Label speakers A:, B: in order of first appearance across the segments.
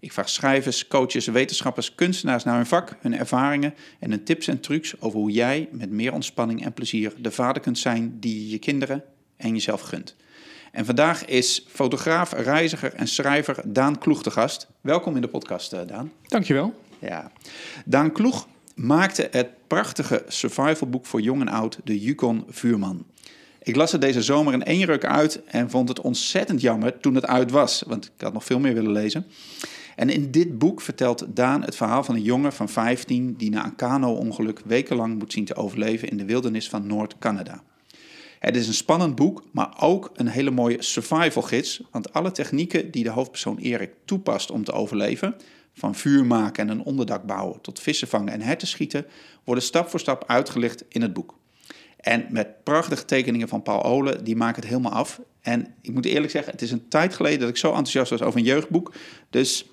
A: Ik vraag schrijvers, coaches, wetenschappers, kunstenaars naar hun vak, hun ervaringen en hun tips en trucs over hoe jij met meer ontspanning en plezier de vader kunt zijn die je je kinderen en jezelf gunt. En vandaag is fotograaf, reiziger en schrijver Daan Kloeg de gast. Welkom in de podcast, eh, Daan.
B: Dankjewel.
A: Ja. Daan Kloeg maakte het prachtige survivalboek voor jong en oud, de Yukon Vuurman. Ik las het deze zomer in één ruk uit en vond het ontzettend jammer toen het uit was, want ik had nog veel meer willen lezen. En in dit boek vertelt Daan het verhaal van een jongen van 15 die na een kano-ongeluk wekenlang moet zien te overleven in de wildernis van Noord-Canada. Het is een spannend boek, maar ook een hele mooie survival gids, want alle technieken die de hoofdpersoon Erik toepast om te overleven, van vuur maken en een onderdak bouwen tot vissen vangen en herten schieten, worden stap voor stap uitgelicht in het boek. En met prachtige tekeningen van Paul Olen, die maken het helemaal af. En ik moet eerlijk zeggen, het is een tijd geleden dat ik zo enthousiast was over een jeugdboek. Dus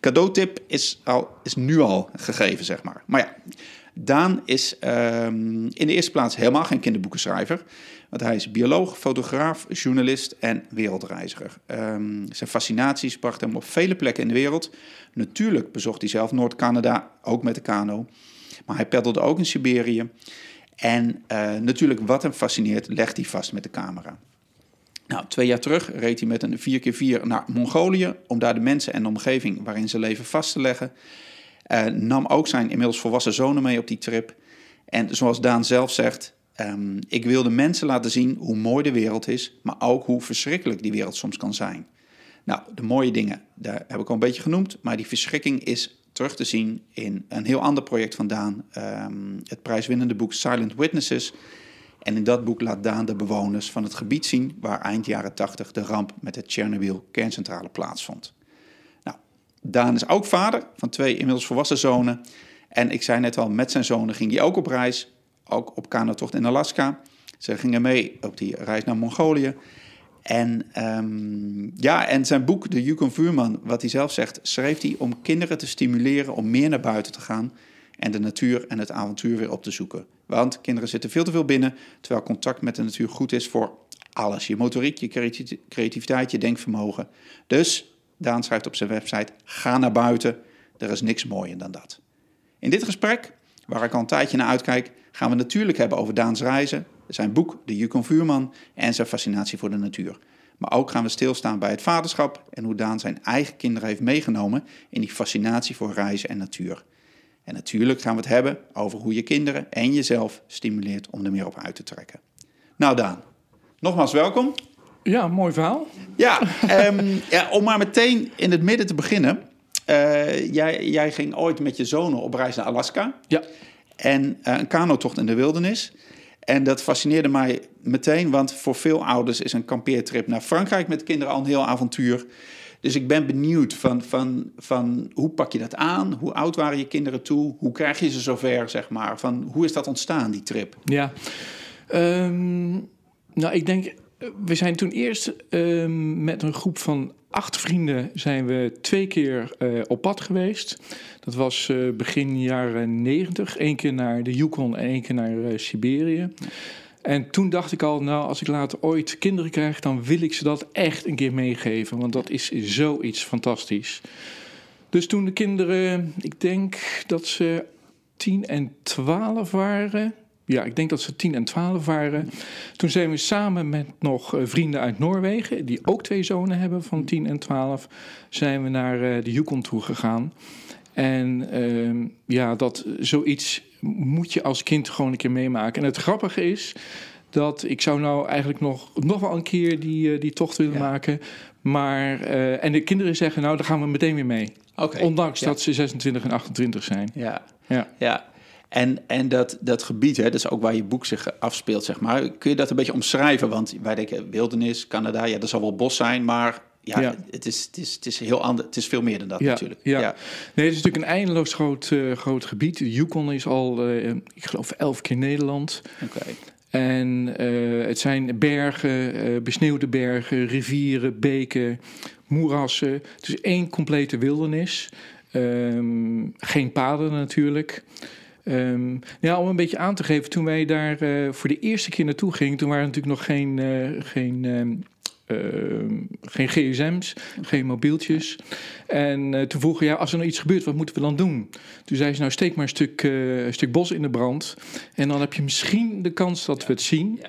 A: cadeautip is, al, is nu al gegeven, zeg maar. Maar ja, Daan is um, in de eerste plaats helemaal geen kinderboekenschrijver. Want hij is bioloog, fotograaf, journalist en wereldreiziger. Um, zijn fascinaties brachten hem op vele plekken in de wereld. Natuurlijk bezocht hij zelf Noord-Canada, ook met de kano. Maar hij peddelde ook in Siberië. En uh, natuurlijk, wat hem fascineert, legt hij vast met de camera. Nou, twee jaar terug reed hij met een 4x4 naar Mongolië om daar de mensen en de omgeving waarin ze leven vast te leggen. Uh, nam ook zijn inmiddels volwassen zonen mee op die trip. En zoals Daan zelf zegt, um, ik wilde mensen laten zien hoe mooi de wereld is, maar ook hoe verschrikkelijk die wereld soms kan zijn. Nou, de mooie dingen, daar heb ik al een beetje genoemd, maar die verschrikking is terug te zien in een heel ander project van Daan, um, het prijswinnende boek Silent Witnesses. En in dat boek laat Daan de bewoners van het gebied zien waar eind jaren 80 de ramp met de Chernobyl kerncentrale plaatsvond. Nou, Daan is ook vader van twee inmiddels volwassen zonen. En ik zei net al, met zijn zonen ging hij ook op reis, ook op kanotocht in Alaska. Ze gingen mee op die reis naar Mongolië. En, um, ja, en zijn boek, De Yukon Vuurman, wat hij zelf zegt, schreef hij om kinderen te stimuleren om meer naar buiten te gaan en de natuur en het avontuur weer op te zoeken. Want kinderen zitten veel te veel binnen, terwijl contact met de natuur goed is voor alles. Je motoriek, je creativiteit, je denkvermogen. Dus Daan schrijft op zijn website, ga naar buiten, er is niks mooier dan dat. In dit gesprek, waar ik al een tijdje naar uitkijk, gaan we natuurlijk hebben over Daans reizen, zijn boek De Yukon Vuurman en zijn fascinatie voor de natuur. Maar ook gaan we stilstaan bij het vaderschap en hoe Daan zijn eigen kinderen heeft meegenomen in die fascinatie voor reizen en natuur. En natuurlijk gaan we het hebben over hoe je kinderen en jezelf stimuleert om er meer op uit te trekken. Nou Daan, nogmaals welkom.
B: Ja, mooi verhaal.
A: Ja, um, ja om maar meteen in het midden te beginnen. Uh, jij, jij ging ooit met je zonen op reis naar Alaska.
B: Ja.
A: En uh, een kanotocht in de wildernis. En dat fascineerde mij meteen, want voor veel ouders is een kampeertrip naar Frankrijk met kinderen al een heel avontuur. Dus ik ben benieuwd van, van, van hoe pak je dat aan? Hoe oud waren je kinderen toe? Hoe krijg je ze zover, zeg maar? Van, hoe is dat ontstaan, die trip?
B: Ja, um, nou ik denk, we zijn toen eerst um, met een groep van acht vrienden zijn we twee keer uh, op pad geweest. Dat was uh, begin jaren negentig. Eén keer naar de Yukon en één keer naar uh, Siberië. En toen dacht ik al, nou, als ik later ooit kinderen krijg, dan wil ik ze dat echt een keer meegeven. Want dat is zoiets fantastisch. Dus toen de kinderen, ik denk dat ze 10 en 12 waren. Ja, ik denk dat ze 10 en 12 waren. Toen zijn we samen met nog vrienden uit Noorwegen, die ook twee zonen hebben van 10 en 12, zijn we naar de Yukon toe gegaan. En uh, ja, dat zoiets moet je als kind gewoon een keer meemaken. En het grappige is dat ik zou nou eigenlijk nog, nog wel een keer die, die tocht willen ja. maken. Maar, uh, en de kinderen zeggen, nou, daar gaan we meteen weer mee.
A: Okay.
B: Ondanks
A: ja.
B: dat ze 26 en 28 zijn.
A: Ja,
B: ja.
A: ja. En, en dat, dat gebied, hè, dat is ook waar je boek zich afspeelt, zeg maar. Kun je dat een beetje omschrijven? Want wij denken wildernis, Canada, ja, dat zal wel bos zijn, maar ja,
B: Ja.
A: Het, is, het, is, het is heel anders. Het is veel meer dan dat
B: Ja,
A: natuurlijk.
B: ja. Nee, het is natuurlijk een eindeloos groot, eh, groot gebied. De Yukon is al, eh, ik geloof, elf keer Nederland.
A: Oké.
B: En eh, het zijn bergen, besneeuwde bergen, rivieren, beken, moerassen. Het is één complete wildernis. Ehm, geen paden natuurlijk. Ehm, ja, om een beetje aan te geven, toen wij daar voor de eerste keer naartoe gingen, toen waren er natuurlijk nog geen, geen, ehm, geen gsm's, geen mobieltjes. En eh, toen vroegen ja, als er nou iets gebeurt, wat moeten we dan doen? Toen zei ze, nou steek maar een stuk, eh, een stuk bos in de brand. En dan heb je misschien de kans dat we het zien.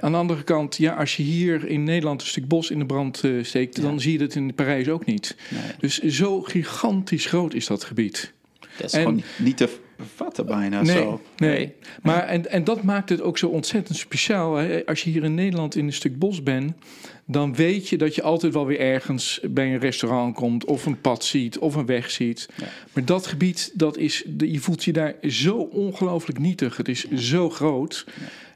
B: Aan de andere kant, ja, als je hier in Nederland een stuk bos in de brand eh, steekt,
A: Ja.
B: dan zie je dat in Parijs ook niet.
A: Nee,
B: Dus zo gigantisch groot is dat gebied.
A: dat is
B: En-
A: gewoon niet te vatten bijna
B: Nee,
A: zo.
B: nee. Maar en, en dat maakt het ook zo ontzettend speciaal. Hè. Als je hier in Nederland in een stuk bos bent, dan weet je dat je altijd wel weer ergens bij een restaurant komt, of een pad ziet, of een weg ziet.
A: Ja.
B: Maar dat gebied, dat is, je voelt je daar zo ongelooflijk nietig. Het is zo groot.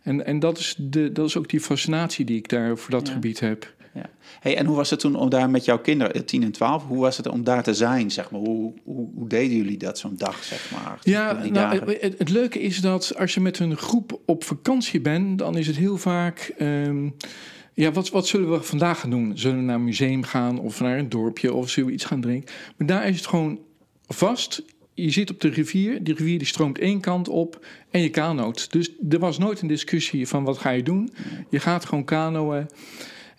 B: En, en dat, is de, dat is ook die fascinatie die ik daar voor dat gebied heb.
A: Ja. Hey, en hoe was het toen om daar met jouw kinderen, eh, 10 en 12, hoe was het om daar te zijn, zeg maar? Hoe, hoe, hoe deden jullie dat zo'n dag, zeg maar?
B: Ja, nou, het leuke is dat als je met een groep op vakantie bent, dan is het heel vaak. ehm, ja, wat, wat zullen we vandaag gaan doen? Zullen we naar een museum gaan of naar een dorpje of zullen we iets gaan drinken? Maar daar is het gewoon vast. Je zit op de rivier, die rivier die stroomt één kant op en je kanoot. Dus er was nooit een discussie van wat ga je doen. Je gaat gewoon kanoën.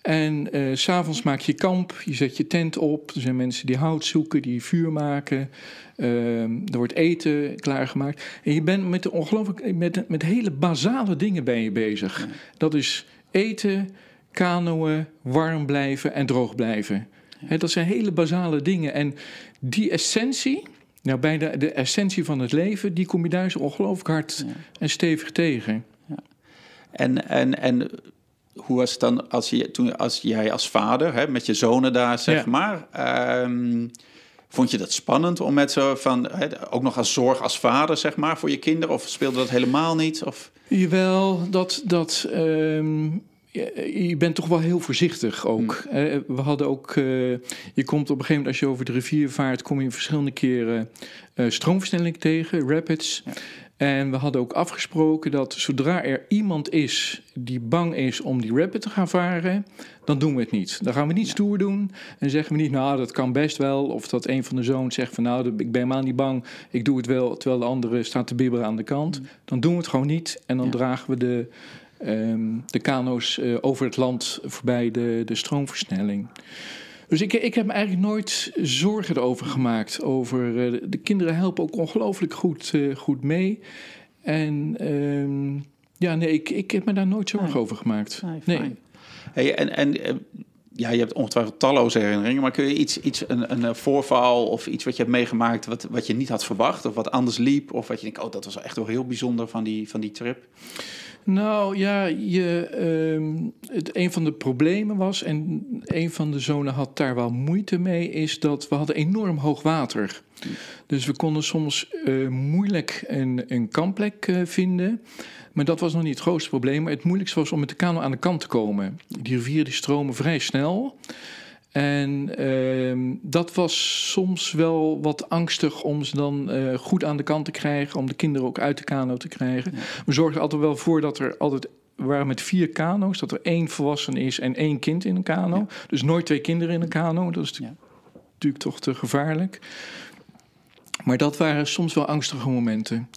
B: En eh, s s'avonds maak je kamp, je zet je tent op. Er zijn mensen die hout zoeken, die vuur maken. Ehm, er wordt eten klaargemaakt. En je bent met, de ongelooflijk, met, met hele basale dingen ben je bezig. Dat is eten, kanoën, warm blijven en droog blijven. Dat zijn hele basale dingen. En die essentie, nou bijna de essentie van het leven, die kom je daar zo ongelooflijk hard
A: Ja.
B: en stevig tegen.
A: En, en, en hoe was het dan als, je, toen, als jij als vader hè, met je zonen daar, zeg
B: Ja.
A: maar... ehm, vond je dat spannend om met zo van... Hè, ook nog als zorg als vader, zeg maar, voor je kinderen? Of speelde dat helemaal niet? Of,
B: Jawel, dat. dat ehm, je, je bent toch wel heel voorzichtig ook.
A: Hmm.
B: Eh, we hadden ook. eh, je komt op een gegeven moment, als je over de rivier vaart, kom je verschillende keren eh stroomversnelling tegen, rapids.
A: Ja.
B: En we hadden ook afgesproken dat zodra er iemand is die bang is om die rapid te gaan varen, dan doen we het niet. Dan gaan we niet stoer doen en zeggen we niet, nou dat kan best wel. Of dat een van de zoons zegt van nou ik ben helemaal niet bang, ik doe het wel, terwijl de andere staat te bibberen aan de kant. Dan doen we het gewoon niet en dan
A: Ja.
B: dragen we de, ehm, de kano's eh, over het land voorbij de, de stroomversnelling. Dus ik, ik heb me eigenlijk nooit zorgen erover gemaakt. Over, eh, de- de kinderen helpen ook ongelooflijk goed, eh, goed mee. En ehm, ja, nee, ik, ik heb me daar nooit zorgen
A: Nee.
B: over gemaakt.
A: Nee,
B: Nee.
A: Hey, en, en ja, je hebt ongetwijfeld talloze herinneringen, maar kun je iets, iets een, een voorval of iets wat je hebt meegemaakt wat, wat je niet had verwacht of wat anders liep of wat je denkt, oh, dat was echt wel heel bijzonder van die, van die trip?
B: Nou ja, je, ehm, het, een van de problemen was, en een van de zonen had daar wel moeite mee, is dat we hadden enorm hoog water. Dus we konden soms eh, moeilijk een, een kampplek eh, vinden. Maar dat was nog niet het grootste probleem. Maar het moeilijkste was om met de kano aan de kant te komen. Die rivieren die stromen vrij snel. En ehm, dat was soms wel wat angstig om ze dan eh, goed aan de kant te krijgen. Om de kinderen ook uit de kano te krijgen. We zorgden altijd wel voor dat er altijd... We waren met vier kano's, dat er één volwassen is en één kind in een kano.
A: Ja.
B: Dus nooit twee kinderen in een kano. Dat is
A: Ja.
B: natuurlijk toch te gevaarlijk. Maar dat waren soms wel angstige momenten.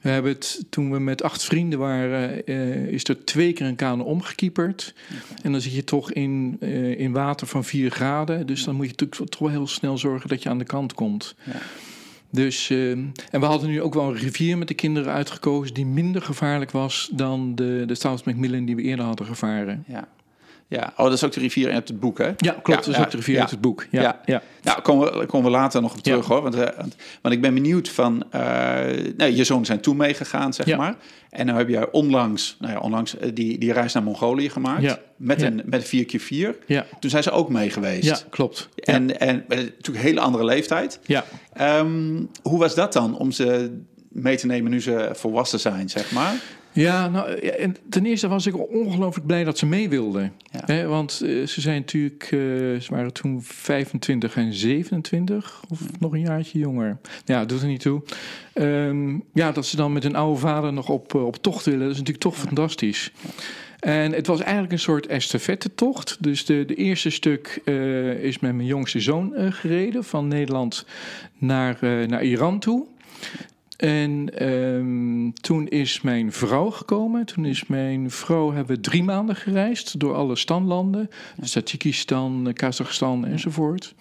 B: We hebben het, toen we met acht vrienden waren, eh, is er twee keer een kano omgekieperd. En dan zit je toch in, eh, in water van 4 graden. Dus dan moet je natuurlijk toch wel heel snel zorgen dat je aan de kant komt.
A: Ja.
B: Dus, eh, en we hadden nu ook wel een rivier met de kinderen uitgekozen die minder gevaarlijk was dan de, de South Macmillan die we eerder hadden gevaren.
A: Ja. Ja, oh, dat is ook de rivier uit het boek, hè?
B: Ja, klopt.
A: Ja,
B: dat is
A: ja,
B: ook de rivier
A: ja.
B: uit het boek. Ja,
A: Ja.
B: ja.
A: Nou, komen we, komen we later nog op terug, hoor. Want, eh, want, want ik ben benieuwd van... eh nou, je zoon zijn toen meegegaan, zeg maar. En nu heb jij onlangs, nou ja, onlangs eh, die, die reis naar Mongolië gemaakt. Met, een, met een 4x4.
B: ja.
A: Toen zijn ze ook mee geweest.
B: ja klopt.
A: En, en natuurlijk een hele andere leeftijd.
B: ja.
A: Ehm, hoe was dat dan om ze mee te nemen nu ze volwassen zijn, zeg maar?
B: Ja, nou, en ten eerste was ik ongelooflijk blij dat ze mee wilden.
A: Ja.
B: Want eh, ze zijn natuurlijk, eh, ze waren toen 25 en 27, of nog een jaartje jonger. Ja, doet er niet toe. Ehm, ja, dat ze dan met hun oude vader nog op, eh, op tocht willen, dat is natuurlijk toch fantastisch. En het was eigenlijk een soort estafette-tocht. Dus de, de eerste stuk is met mijn jongste zoon gereden, van Nederland naar, naar Iran toe. En ehm, toen is mijn vrouw gekomen. Toen is mijn vrouw, hebben we drie maanden gereisd door alle standlanden. Dus Tajikistan, Kazachstan enzovoort.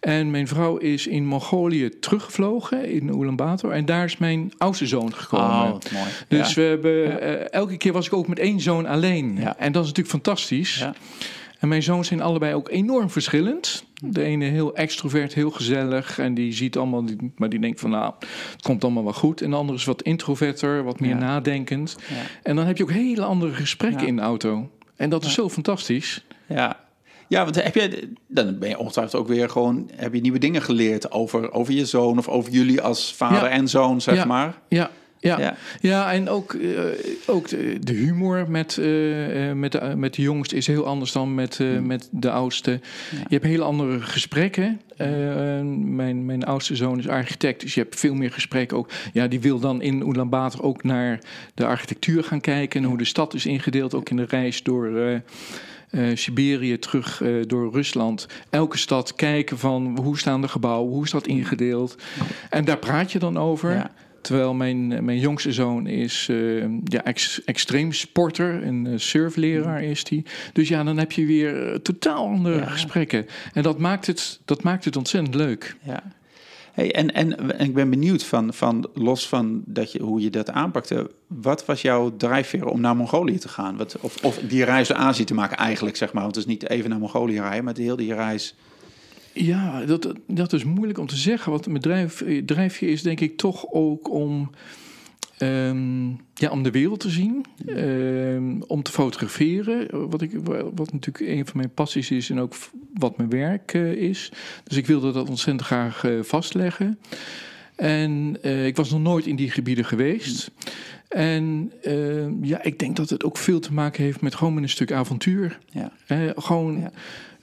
B: En mijn vrouw is in Mongolië teruggevlogen, in Ulaanbaatar. En daar is mijn oudste zoon gekomen.
A: Oh, wat mooi.
B: Dus
A: ja.
B: we hebben, eh, elke keer was ik ook met één zoon alleen.
A: Ja.
B: En dat is natuurlijk fantastisch.
A: Ja.
B: En mijn zoons zijn allebei ook enorm verschillend. De ene heel extrovert, heel gezellig. En die ziet allemaal, die- maar die denkt van nou, het komt allemaal wel goed. En de andere is wat introverter, wat meer
A: Ja.
B: nadenkend.
A: Ja.
B: En dan heb je ook hele andere gesprekken
A: Ja.
B: in de auto. En dat is zo fantastisch.
A: Ja. Ja, want heb je, dan ben je ongetwijfeld ook weer gewoon, heb je nieuwe dingen geleerd over, over je zoon of over jullie als vader en zoon, zeg maar.
B: Ja, ja.
A: Ja.
B: ja. en ook, eh, ook de, de humor met, eh, eh, met, de, met de jongste is heel anders dan met, eh, met de oudste.
A: Ja.
B: Je hebt hele andere gesprekken. Mijn, mijn oudste zoon is architect, dus je hebt veel meer gesprekken ook. Ja, die wil dan in Ulaanbaatar ook naar de architectuur gaan kijken... en hoe de stad is ingedeeld, ook in de reis door... Siberië terug door Rusland. Elke stad kijken van hoe staan de gebouwen, hoe is dat ingedeeld. En daar praat je dan over.
A: Ja.
B: Terwijl mijn, mijn jongste zoon is eh, ja, ex, extreem sporter, een eh, surfleraar is die. Dus ja, dan heb je weer eh, totaal andere
A: Ja.
B: gesprekken. En dat maakt het, dat maakt het ontzettend leuk.
A: Ja. Hey, en, en, en ik ben benieuwd van, van los van dat je, hoe je dat aanpakte. Wat was jouw drijfveer om naar Mongolië te gaan? Wat, of, of die reis door Azië te maken eigenlijk, zeg maar. Want het is niet even naar Mongolië rijden, maar de hele die reis.
B: Ja, dat, dat is moeilijk om te zeggen. Want mijn drijf, eh, drijfje is denk ik toch ook om, ehm, ja, om de wereld te zien. ehm, om te fotograferen. Wat, ik, wat natuurlijk een van mijn passies is en ook wat mijn werk eh, is. Dus ik wilde dat ontzettend graag eh, vastleggen. En ik was nog nooit in die gebieden geweest. En eh, ja, ik denk dat het ook veel te maken heeft met gewoon met een stuk avontuur.
A: Ja.
B: Gewoon
A: Ja.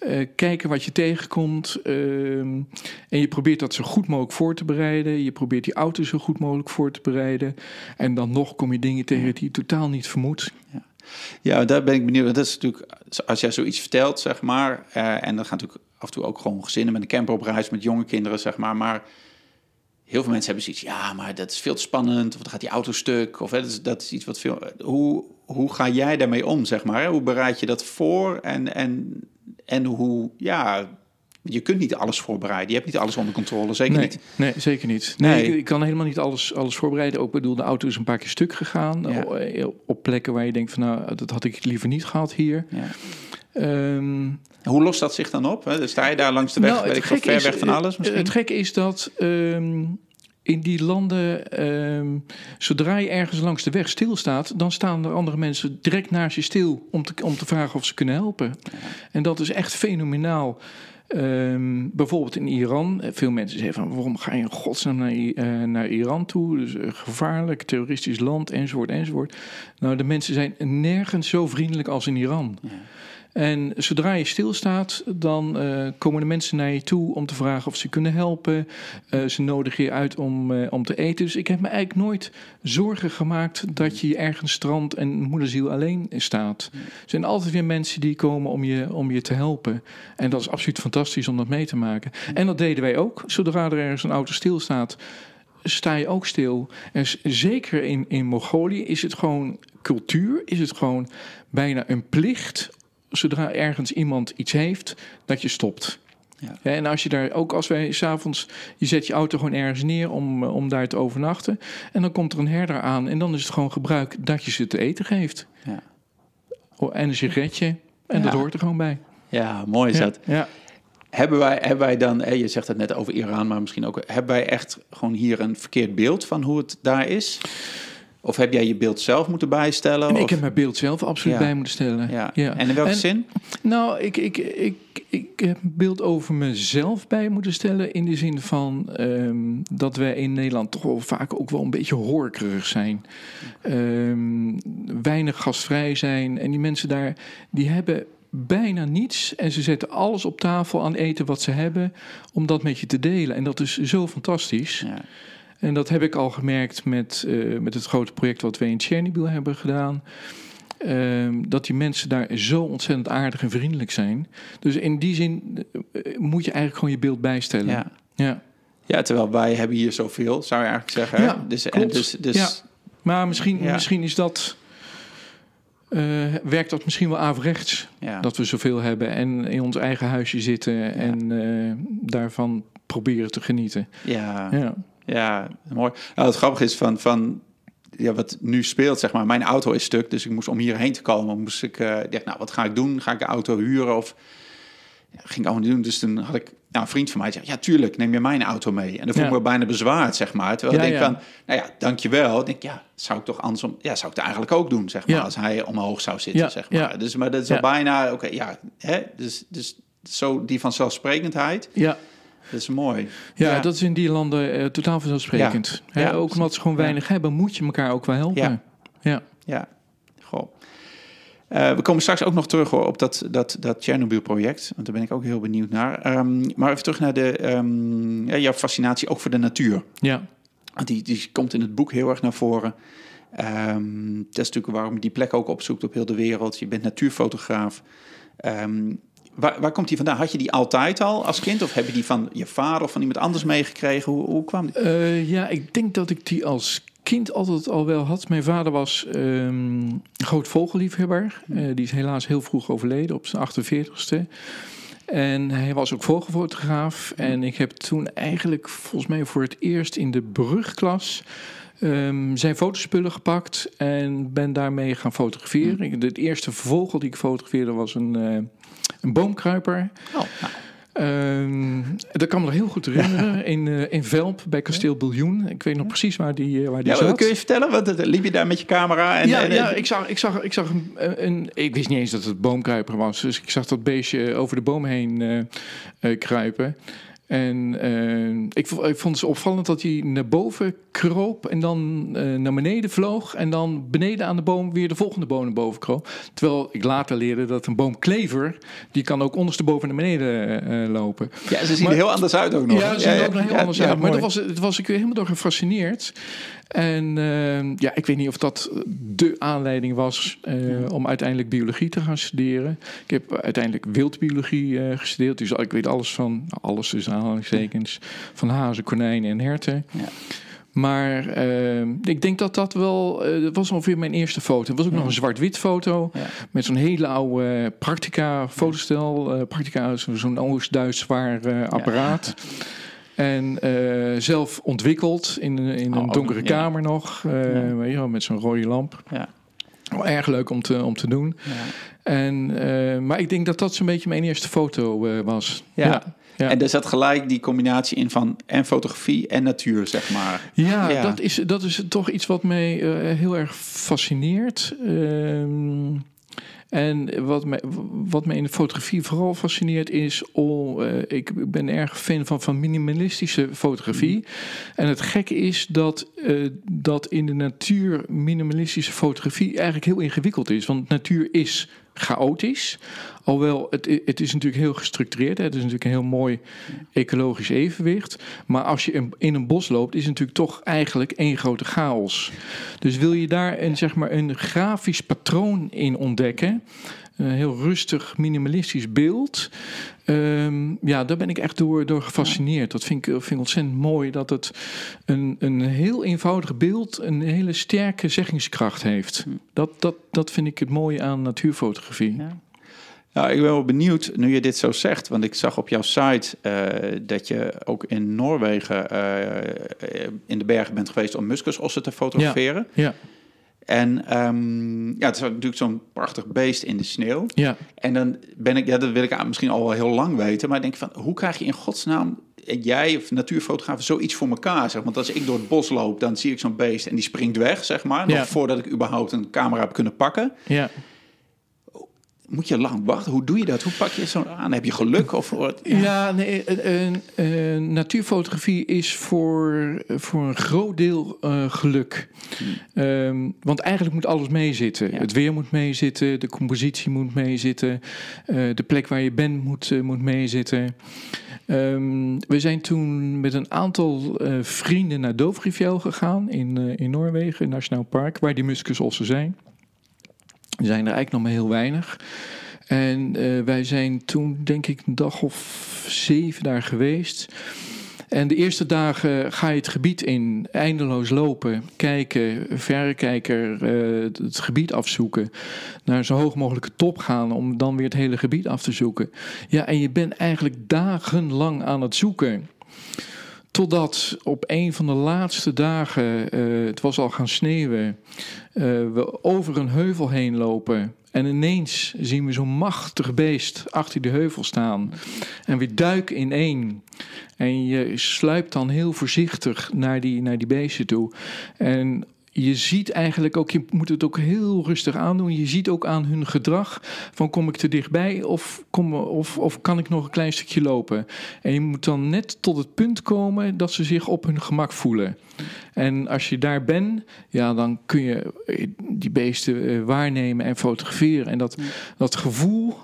B: Eh, kijken wat je tegenkomt. ehm, en je probeert dat zo goed mogelijk voor te bereiden. Je probeert die auto zo goed mogelijk voor te bereiden. En dan nog kom je dingen tegen die je totaal niet vermoedt.
A: Ja, daar ben ik benieuwd. Want Dat is natuurlijk, als jij zoiets vertelt, zeg maar. eh, en dan gaan natuurlijk af en toe ook gewoon gezinnen met een camper op reis met jonge kinderen, zeg maar. Maar heel veel mensen hebben zoiets, ja, maar dat is veel te spannend. Of dan gaat die auto stuk. Of hè, dat, is, dat is iets wat veel. Hoe, hoe ga jij daarmee om, zeg maar? hè? Hoe bereid je dat voor? En, en, en hoe, ja, je kunt niet alles voorbereiden. Je hebt niet alles onder controle, zeker
B: nee,
A: niet.
B: nee, zeker niet. Nee,
A: Nee.
B: Ik, ik kan helemaal niet alles, alles voorbereiden. Ook bedoel, de auto is een paar keer stuk gegaan.
A: Ja.
B: O- Op plekken waar je denkt van nou, dat had ik liever niet gehad hier.
A: Ja.
B: Ehm,
A: Hoe lost dat zich dan op? Hè? Dan sta je daar langs de weg,
B: Nou,
A: weet ik ver
B: is,
A: weg van
B: eh,
A: alles misschien?
B: Het gekke is dat ehm, in die landen, ehm, zodra je ergens langs de weg stilstaat, dan staan er andere mensen direct naast je stil om te, om te vragen of ze kunnen helpen. En dat is echt fenomenaal. Ehm, bijvoorbeeld in Iran. eh, Veel mensen zeggen van waarom ga je in godsnaam naar, eh, naar Iran toe? Dus een gevaarlijk, terroristisch land, enzovoort, enzovoort. Nou, de mensen zijn nergens zo vriendelijk als in Iran.
A: Ja.
B: En zodra je stilstaat, dan eh, komen de mensen naar je toe om te vragen of ze kunnen helpen. Eh, ze nodigen je uit om, eh, om te eten. Dus ik heb me eigenlijk nooit zorgen gemaakt dat je ergens strand en moederziel alleen staat. Er zijn altijd weer mensen die komen om je, om je te helpen. En dat is absoluut fantastisch om dat mee te maken. En dat deden wij ook. Zodra er ergens een auto stilstaat, sta je ook stil. En zeker in, in Mongolië is het gewoon cultuur, is het gewoon bijna een plicht. Zodra ergens iemand iets heeft, dat je stopt.
A: Ja.
B: Ja, en als je daar, ook als wij s'avonds, je zet je auto gewoon ergens neer om, eh, om daar te overnachten. En dan komt er een herder aan en dan is het gewoon gebruik dat je ze te eten geeft.
A: Ja.
B: Oh, en een sigaretje. En dat hoort er gewoon bij.
A: ja, mooi is dat.
B: ja.
A: Hebben wij, hebben wij dan, je zegt het net over Iran, maar misschien ook, hebben wij echt gewoon hier een verkeerd beeld van hoe het daar is? Of heb jij je beeld zelf moeten bijstellen?
B: En
A: of?
B: ik heb mijn beeld zelf absoluut
A: Ja.
B: bij moeten stellen.
A: ja. En in welke
B: En-
A: zin?
B: Nou, ik, ik, ik, ik heb een beeld over mezelf bij moeten stellen. In de zin van ehm, dat wij in Nederland toch wel vaak ook wel een beetje horkerig zijn. Ehm, weinig gastvrij zijn. En die mensen daar, die hebben bijna niets. En ze zetten alles op tafel aan eten wat ze hebben. Om dat met je te delen. En dat is zo fantastisch.
A: Ja.
B: En dat heb ik al gemerkt met, eh, met het grote project wat we in Chernobyl hebben gedaan. Ehm, dat die mensen daar zo ontzettend aardig en vriendelijk zijn. Dus in die zin eh, moet je eigenlijk gewoon je beeld bijstellen.
A: Ja.
B: Ja.
A: ja, terwijl wij hebben hier zoveel, zou je eigenlijk zeggen.
B: Ja,
A: dus, en dus, dus
B: Ja. Maar misschien,
A: Ja.
B: misschien is dat. eh, werkt dat misschien wel averechts
A: ja.
B: dat we zoveel hebben en in ons eigen huisje zitten en eh, daarvan proberen te genieten.
A: ja.
B: Ja,
A: Ja, mooi. Nou, het grappige is van, van ja, wat nu speelt, zeg maar. Mijn auto is stuk, dus ik moest om hierheen te komen. Moest ik, eh dacht, nou, wat ga ik doen? Ga ik de auto huren of ja, ging ik allemaal niet doen? Dus toen had ik, nou, een vriend van mij zei, ja, tuurlijk, neem je mijn auto mee. En dan voel ik
B: Ja.
A: me bijna bezwaard, zeg maar. Terwijl
B: Ja,
A: ik denk van, nou ja, dankjewel. Ik denk, ja, zou ik toch andersom, ja, zou ik het eigenlijk ook doen, zeg maar, als hij omhoog zou zitten, zeg maar. Dus, maar dat is al bijna, oké, ja, hè, dus, dus zo die vanzelfsprekendheid,
B: ja.
A: Dat is mooi.
B: Ja,
A: Ja.
B: dat is in die landen eh, totaal vanzelfsprekend.
A: Ja.
B: Hè,
A: Ja,
B: ook omdat ze gewoon
A: Ja.
B: weinig hebben, moet je elkaar ook wel helpen.
A: Ja.
B: Ja.
A: Ja, goh. Eh, we komen straks ook nog terug hoor, op dat, dat, dat Chernobyl-project. Want daar ben ik ook heel benieuwd naar. Ehm, maar even terug naar de, ehm, ja, jouw fascinatie ook voor de natuur.
B: Ja.
A: Die, die komt in het boek heel erg naar voren. Ehm, dat is natuurlijk waarom je die plek ook opzoekt op heel de wereld. Je bent natuurfotograaf. Ehm, waar, waar komt die vandaan? Had je die altijd al als kind? Of heb je die van je vader of van iemand anders meegekregen? Hoe, hoe kwam die?
B: Eh, ja, ik denk dat ik die als kind altijd al wel had. Mijn vader was ehm, groot vogelliefhebber. Eh, die is helaas heel vroeg overleden, op zijn 48ste. En hij was ook vogelfotograaf. En ik heb toen eigenlijk volgens mij voor het eerst in de brugklas... ehm, zijn fotospullen gepakt en ben daarmee gaan fotograferen. Ik- De eerste vogel die ik fotografeerde was een, eh, een boomkruiper.
A: Oh, nou,
B: Ehm, dat kan me nog heel goed herinneren. In, eh, in Velp bij Kasteel Biljoen. Ik weet nog precies waar die, eh, waar die
A: ja,
B: zat.
A: kun je vertellen? Want liep je daar met je camera? En,
B: ja,
A: en-
B: ja ik zag, ik zag, ik zag een, een. Ik wist niet eens dat het boomkruiper was. Dus ik zag dat beestje over de boom heen kruipen. En eh, ik, ik vond het opvallend dat hij naar boven kroop en dan eh, naar beneden vloog. En dan beneden aan de boom weer de volgende boom naar boven kroop. Terwijl ik later leerde dat een boomklever, die kan ook ondersteboven naar beneden eh, lopen.
A: Ja, ze zien
B: Maar-
A: er heel anders uit ook nog.
B: Ja, ze zien er ook nog heel anders uit. Maar daar was, was ik weer helemaal door gefascineerd. En eh, ja, ik weet niet of dat de aanleiding was eh, om uiteindelijk biologie te gaan studeren. Ik heb uiteindelijk wildbiologie eh, gestudeerd. Dus ik weet alles van, nou, alles tussen aanhalingstekens, van hazen, konijnen en herten.
A: Ja.
B: Maar eh, ik denk dat dat wel, eh, dat was ongeveer mijn eerste foto. Het was ook nog een zwart-wit foto
A: Ja.
B: met zo'n hele oude Praktica fotostel. Eh Praktica is zo'n Oost-Duits zwaar apparaat. En eh, zelf ontwikkeld in, in een
A: Oh,
B: donkere
A: ja.
B: kamer nog. eh,
A: Ja.
B: weet je wel, met zo'n rode lamp.
A: Ja.
B: Erg leuk om te, om te doen.
A: Ja.
B: En, eh, maar ik denk dat dat zo'n beetje mijn eerste foto eh, was.
A: Ja.
B: ja. Ja.
A: En er zat gelijk die combinatie in van en fotografie en natuur, zeg maar.
B: Ja,
A: Ja.
B: Dat, is, dat is toch iets wat mij eh, heel erg fascineert. Ehm, en wat mij, wat mij in de fotografie vooral fascineert is... Oh, ik ben erg fan van, van minimalistische fotografie. En het gekke is dat, eh, dat in de natuur minimalistische fotografie eigenlijk heel ingewikkeld is. Want natuur is chaotisch. Alhoewel, het, het is natuurlijk heel gestructureerd. Hè. Het is natuurlijk een heel mooi ecologisch evenwicht. Maar als je in, een bos loopt, is het natuurlijk toch eigenlijk één grote chaos. Dus wil je daar een, zeg maar, een grafisch patroon in ontdekken... Een heel rustig, minimalistisch beeld. Ehm, ja, daar ben ik echt door, door gefascineerd. Dat vind ik, vind ik ontzettend mooi. Dat het een, een heel eenvoudig beeld een hele sterke zeggingskracht heeft. Dat, dat, dat vind ik het mooie aan natuurfotografie.
A: Ja. Ja, ik ben wel benieuwd nu je dit zo zegt, want ik zag op jouw site eh, dat je ook in Noorwegen eh, in de bergen bent geweest om muskusossen te fotograferen.
B: Ja,
A: En ehm, ja, het is natuurlijk zo'n prachtig beest in de sneeuw.
B: ja.
A: En dan ben ik, ja, dat wil ik misschien al wel heel lang weten, maar ik denk van, hoe krijg je in godsnaam jij of natuurfotografen zoiets voor elkaar? Zeg. Want als ik door het bos loop, dan zie ik zo'n beest en die springt weg, zeg maar. Nog
B: Ja.
A: voordat ik überhaupt een camera heb kunnen pakken.
B: Ja.
A: Moet je lang wachten? Hoe doe je dat? Hoe pak je zo'n aan? Heb je geluk? Of, wat?
B: Ja, nee, eh, eh, eh, natuurfotografie is voor, voor een groot deel geluk. Ehm, want eigenlijk moet alles meezitten.
A: Ja.
B: Het weer moet meezitten, de compositie moet meezitten, de plek waar je bent moet, moet meezitten. Ehm, we zijn toen met een aantal vrienden naar Dovrefjell gegaan in, in Noorwegen, een nationaal park, waar die muskusossen zijn. Er zijn er eigenlijk nog maar heel weinig. En eh, wij zijn toen, denk ik, een dag of zeven daar geweest. En de eerste dagen ga je het gebied in, eindeloos lopen, kijken, verrekijker, eh, het gebied afzoeken, naar zo hoog mogelijke top gaan om dan weer het hele gebied af te zoeken. Ja, en je bent eigenlijk dagenlang aan het zoeken. Totdat op een van de laatste dagen, eh, het was al gaan sneeuwen, eh, we over een heuvel heen lopen. En ineens zien we zo'n machtig beest achter de heuvel staan. En we duiken in één. En je sluipt dan heel voorzichtig naar die, naar die beesten toe. En je ziet eigenlijk ook, je moet het ook heel rustig aandoen. Je ziet ook aan hun gedrag van kom ik te dichtbij of, kom, of, of kan ik nog een klein stukje lopen. En je moet dan net tot het punt komen dat ze zich op hun gemak voelen. En als je daar bent, ja, dan kun je eh, die beesten eh, waarnemen en fotograferen. En dat, dat gevoel,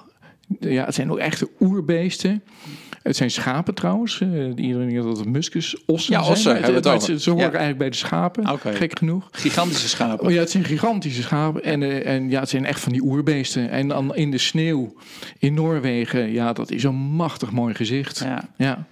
B: ja, het zijn ook echte oerbeesten. Het zijn schapen trouwens. Eh, iedereen denkt dat het muskus ossen
A: Ja,
B: zijn.
A: ossen hebben het.
B: Ze horen
A: Ja.
B: eigenlijk bij de schapen, gek genoeg.
A: Gigantische schapen.
B: Oh ja, het zijn gigantische schapen. En, eh, en ja, het zijn echt van die oerbeesten. En dan in de sneeuw in Noorwegen, ja, dat is een machtig mooi gezicht. Ja,
A: Ja.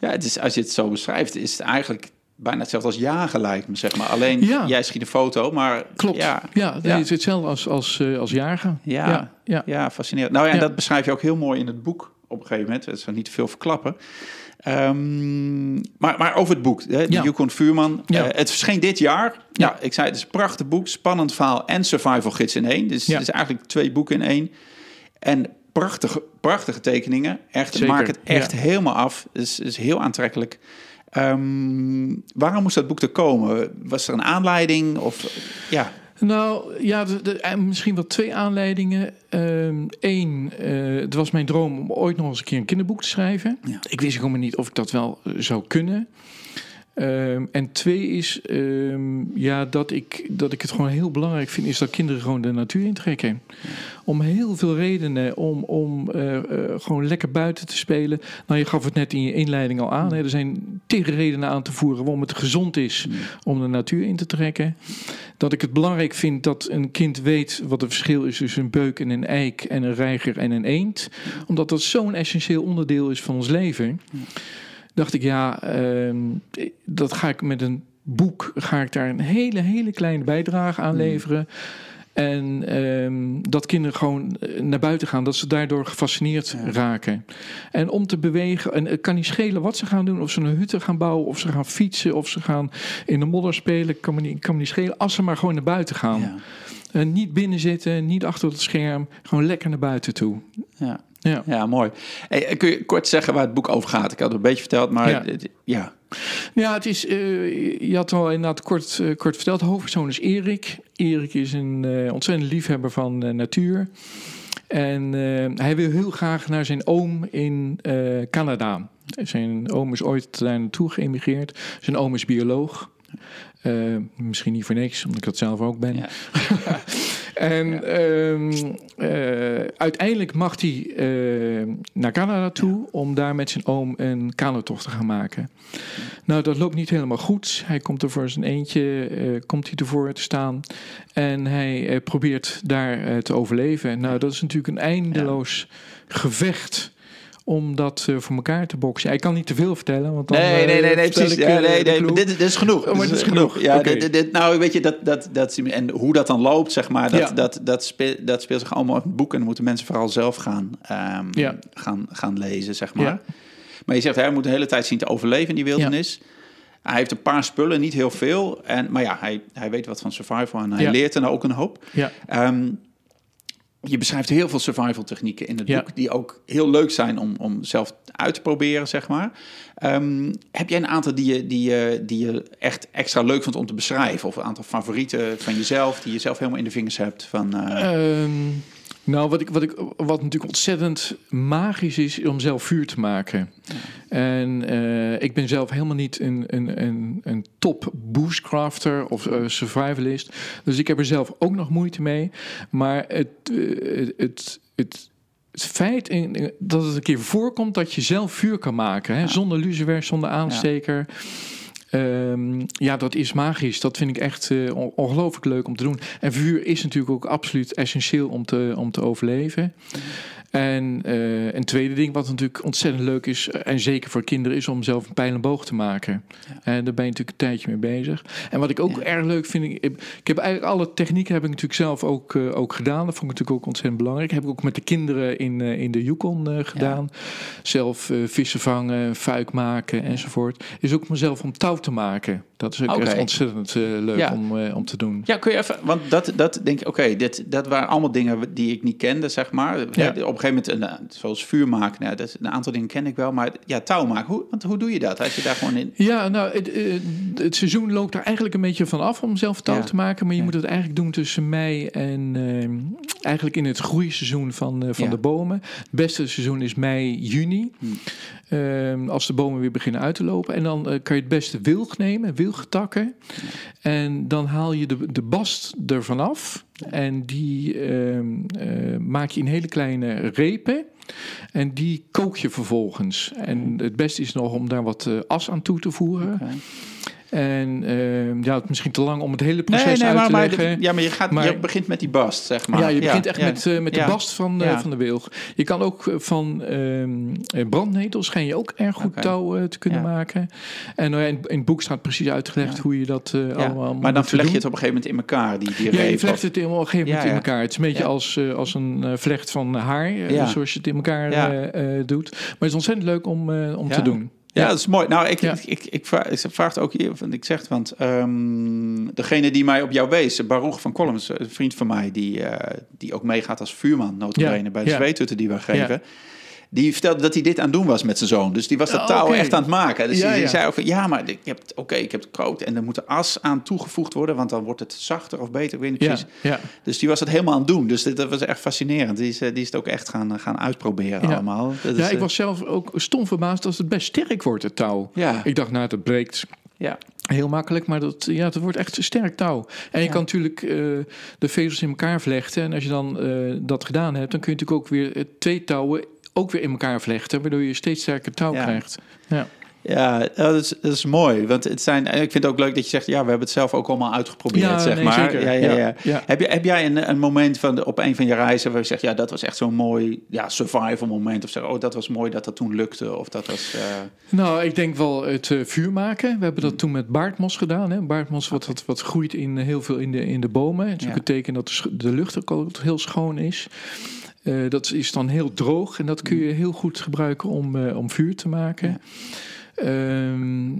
A: Ja, het is, als je het zo beschrijft, is het eigenlijk bijna hetzelfde als jagen lijkt me, zeg maar. Alleen,
B: Ja.
A: jij schiet een foto, maar...
B: klopt.
A: Ja,
B: Ja,
A: Ja.
B: het is hetzelfde als, als, eh, als jagen.
A: Ja.
B: ja, ja.
A: fascinerend. Nou ja, en
B: Ja.
A: dat beschrijf je ook heel mooi in het boek op een gegeven moment. Dat zal niet te veel verklappen. Ehm, maar, maar over het boek, hè, de
B: Ja.
A: Yukon Vuurman.
B: Ja.
A: Eh, het verscheen dit jaar.
B: Ja.
A: Ik zei, het is een prachtig boek. Spannend verhaal en survival gids in één. Dus
B: Ja.
A: het is eigenlijk twee boeken in één. En prachtige, prachtige tekeningen. Echt,
B: Zeker,
A: maak het echt helemaal af. Het is, is heel aantrekkelijk. Ehm, waarom moest dat boek er komen? Was er een aanleiding? Of, ja,
B: Nou ja, de, de- eh, misschien wel twee aanleidingen. Eén, het was mijn droom om ooit nog eens een keer een kinderboek te schrijven.
A: Ja.
B: Ik wist gewoon niet of ik dat wel eh, zou kunnen. Ehm, en twee is ehm, ja, dat, ik, dat ik het gewoon heel belangrijk vind, is dat kinderen gewoon de natuur intrekken. Om heel veel redenen. Om, om eh, eh, gewoon lekker buiten te spelen. Nou, je gaf het net in je inleiding al aan. Hè. Er zijn tegen redenen aan te voeren waarom het gezond is om de natuur in te trekken. Dat ik het belangrijk vind dat een kind weet wat het verschil is tussen een beuk en een eik en een reiger en een eend. Omdat dat zo'n essentieel onderdeel is van ons leven. Dacht ik, ja, ehm, dat ga ik met een boek, ga ik daar een hele, hele kleine bijdrage aan leveren. En ehm, dat kinderen gewoon eh, naar buiten gaan, dat ze daardoor gefascineerd
A: Ja.
B: raken. En om te bewegen, en het kan niet schelen wat ze gaan doen, of ze een hutte gaan bouwen, of ze gaan fietsen, of ze gaan in de modder spelen, kan me niet, kan me niet schelen, als ze maar gewoon naar buiten gaan.
A: ja,
B: niet binnen zitten, niet achter het scherm, gewoon lekker naar buiten toe.
A: ja.
B: Ja.
A: Ja, mooi. Hey, kun je kort zeggen waar het boek over gaat? Ik had het een beetje verteld, maar
B: Ja.
A: ja,
B: het is, eh, je had al inderdaad kort, eh, kort verteld. De hoofdpersoon is Erik. Erik is een eh, ontzettend liefhebber van eh, natuur. En eh, hij wil heel graag naar zijn oom in eh, Canada. Zijn oom is ooit daar naartoe geëmigreerd. Zijn oom is bioloog. Eh, misschien niet voor niks, omdat ik dat zelf ook ben.
A: Ja.
B: En ehm, eh, uiteindelijk mag hij eh, naar Canada toe om daar met zijn oom een kanotocht te gaan maken. Nou, dat loopt niet helemaal goed. Hij komt er voor zijn eentje, komt hij ervoor te staan. En hij probeert daar te overleven. Nou, dat is natuurlijk een eindeloos gevecht om dat eh, voor elkaar te boksen. Ik kan niet te veel vertellen, want dan
A: Nee, nee,
B: eh,
A: nee, nee,
B: vertel
A: precies.
B: ik,
A: Ja,
B: eh,
A: nee, nee, dit, dit is genoeg.
B: Oh, maar dit is genoeg.
A: Ja, dit, dit- nou, weet je, dat, dat, dat, en hoe dat dan loopt, zeg maar, dat,
B: Ja.
A: dat, dat, speelt, dat speelt zich allemaal in het boek en dan moeten mensen vooral zelf gaan, ehm,
B: Ja.
A: gaan, gaan lezen, zeg maar.
B: Ja.
A: Maar je zegt, hij moet de hele tijd zien te overleven in die wildernis. Hij heeft een paar spullen, niet heel veel. En, maar ja, hij, hij weet wat van survival en hij leert er nou ook een hoop.
B: Ja.
A: Ehm, je beschrijft heel veel survival technieken in het
B: Ja.
A: boek, die ook heel leuk zijn om, om zelf uit te proberen, zeg maar. Ehm, heb jij een aantal die je, die, je, die je echt extra leuk vond om te beschrijven? Of een aantal favorieten van jezelf, die je zelf helemaal in de vingers hebt? Van, eh,
B: Ehm, nou, wat, ik, wat, ik, wat natuurlijk ontzettend magisch is, is om zelf vuur te maken. En eh, ik ben zelf helemaal niet een, een, een, een top bushcrafter of eh, survivalist. Dus ik heb er zelf ook nog moeite mee. Maar het, eh, het, het, het, feit in, dat het een keer voorkomt dat je zelf vuur kan maken, hè, zonder lucifer, zonder aansteker. Ehm, ja, dat is magisch. Dat vind ik echt eh, on- ongelooflijk leuk om te doen. En vuur is natuurlijk ook absoluut essentieel om te, om te overleven. En eh, een tweede ding wat natuurlijk ontzettend leuk is, eh, en zeker voor kinderen, is om zelf een pijl en boog te maken. En daar ben je natuurlijk een tijdje mee bezig. En wat ik ook
A: Ja.
B: erg leuk vind, ik, ik heb eigenlijk alle technieken heb ik natuurlijk zelf ook, eh, ook gedaan. Dat vond ik natuurlijk ook ontzettend belangrijk. Heb ik ook met de kinderen in, in de Yukon gedaan. Zelf vissen vangen, fuik maken enzovoort. Is ook mezelf om touw te maken. Dat is ook echt ontzettend leuk om, om te doen.
A: Ja, kun je even, want dat, dat denk ik, oké, dit, dat waren allemaal dingen die ik niet kende, zeg maar.
B: Ja.
A: Op een gegeven moment, een, eh, zoals vuur maken, nou, dat, een aantal dingen ken ik wel, maar ja, touw maken, hoe, want hoe doe je dat? Als je daar gewoon in...
B: Ja, nou, het, eh, het seizoen loopt er eigenlijk een beetje van af om zelf touw
A: Ja.
B: te maken. Maar je
A: Ja.
B: moet het eigenlijk doen tussen mei en eh, eigenlijk in het groeiseizoen van, eh, van
A: Ja.
B: de bomen. Het beste seizoen is mei, juni.
A: Hmm.
B: Ehm, als de bomen weer beginnen uit te lopen. En dan eh, kan je het beste wilg nemen, wilgetakken. En dan haal je de, de bast ervan af. En die ehm, eh, maak je in hele kleine repen. En die kook je vervolgens. En het beste is nog om daar wat eh, as aan toe te voeren. En ehm, ja, misschien te lang om het hele proces
A: nee,
B: uit
A: maar,
B: te
A: maar,
B: leggen.
A: ja, maar je, gaat,
B: Maar-
A: je begint met die bast, zeg maar.
B: ja, je begint echt
A: ja.
B: met, eh, met de bast van, eh, van de wilg. Je kan ook eh, van ehm, eh, brandnetels schijn je ook erg goed touw te kunnen maken. En ja, in, in het boek staat precies uitgelegd hoe je dat
A: Ja,
B: allemaal
A: maar dan vleg je het op een gegeven moment in elkaar, die, die
B: Ja, je vlecht het op een gegeven moment in elkaar. Het is een beetje als, als een vlecht van haar, zoals je het in elkaar doet. Maar het is ontzettend leuk om, om te doen.
A: Ja, dat is mooi. Nou, ik,
B: Ja.
A: ik, ik, ik, vraag, ik vraag het ook hier, want ik zeg het, want ehm, degene die mij op jou wees, Baruch van Columns, een vriend van mij, die, eh, die ook meegaat als vuurman, notabene,
B: Ja,
A: bij de
B: ja.
A: zweethutten die we geven. Die vertelde dat hij dit aan het doen was met zijn zoon. Dus die was dat
B: Oh,
A: touw echt aan het maken. Dus
B: Ja,
A: die,
B: ja.
A: zei van, ja, maar ik heb, het- oké, ik heb het gekookt en er moet er as aan toegevoegd worden, want dan wordt het zachter of beter, ik weet niet precies.
B: ja.
A: Dus die was het helemaal aan het doen. Dus dit, dat was echt fascinerend. Die is, eh, die is het ook echt gaan, gaan uitproberen allemaal. Dat
B: ja,
A: is,
B: ik
A: eh,
B: was zelf ook stom verbaasd dat het best sterk wordt, het touw.
A: Ja,
B: Ik dacht, nou, dat breekt
A: ja.
B: heel makkelijk, maar dat, ja, het wordt echt sterk touw. En je
A: Ja.
B: kan natuurlijk eh, de vezels in elkaar vlechten. En als je dan eh, dat gedaan hebt, dan kun je natuurlijk ook weer eh, twee touwen ook weer in elkaar vlechten, waardoor je steeds sterker touw
A: Ja.
B: krijgt. Ja.
A: Ja, dat is, dat is mooi. Want het zijn, ik vind het ook leuk dat je zegt, ja, we hebben het zelf ook allemaal uitgeprobeerd,
B: Ja,
A: zeg
B: nee,
A: maar.
B: zeker.
A: Ja, ja,
B: Ja,
A: ja.
B: ja.
A: Heb, je, heb jij een, een moment van de, op een van je reizen waar je zegt, ja, dat was echt zo'n mooi ja, survival moment? Of zeg, oh, dat was mooi dat dat toen lukte? Of dat was... eh,
B: Nou, ik denk wel het eh, vuur maken. We hebben dat
A: Mm.
B: toen met baardmos gedaan. Hè. Baardmos wat, wat, wat groeit in, eh, heel veel in de, in de bomen. Het is ook
A: Ja.
B: een teken dat de, de lucht ook heel schoon is. Eh, dat is dan heel droog en dat kun je heel goed gebruiken om, eh, om vuur te maken.
A: Ja.
B: Ehm,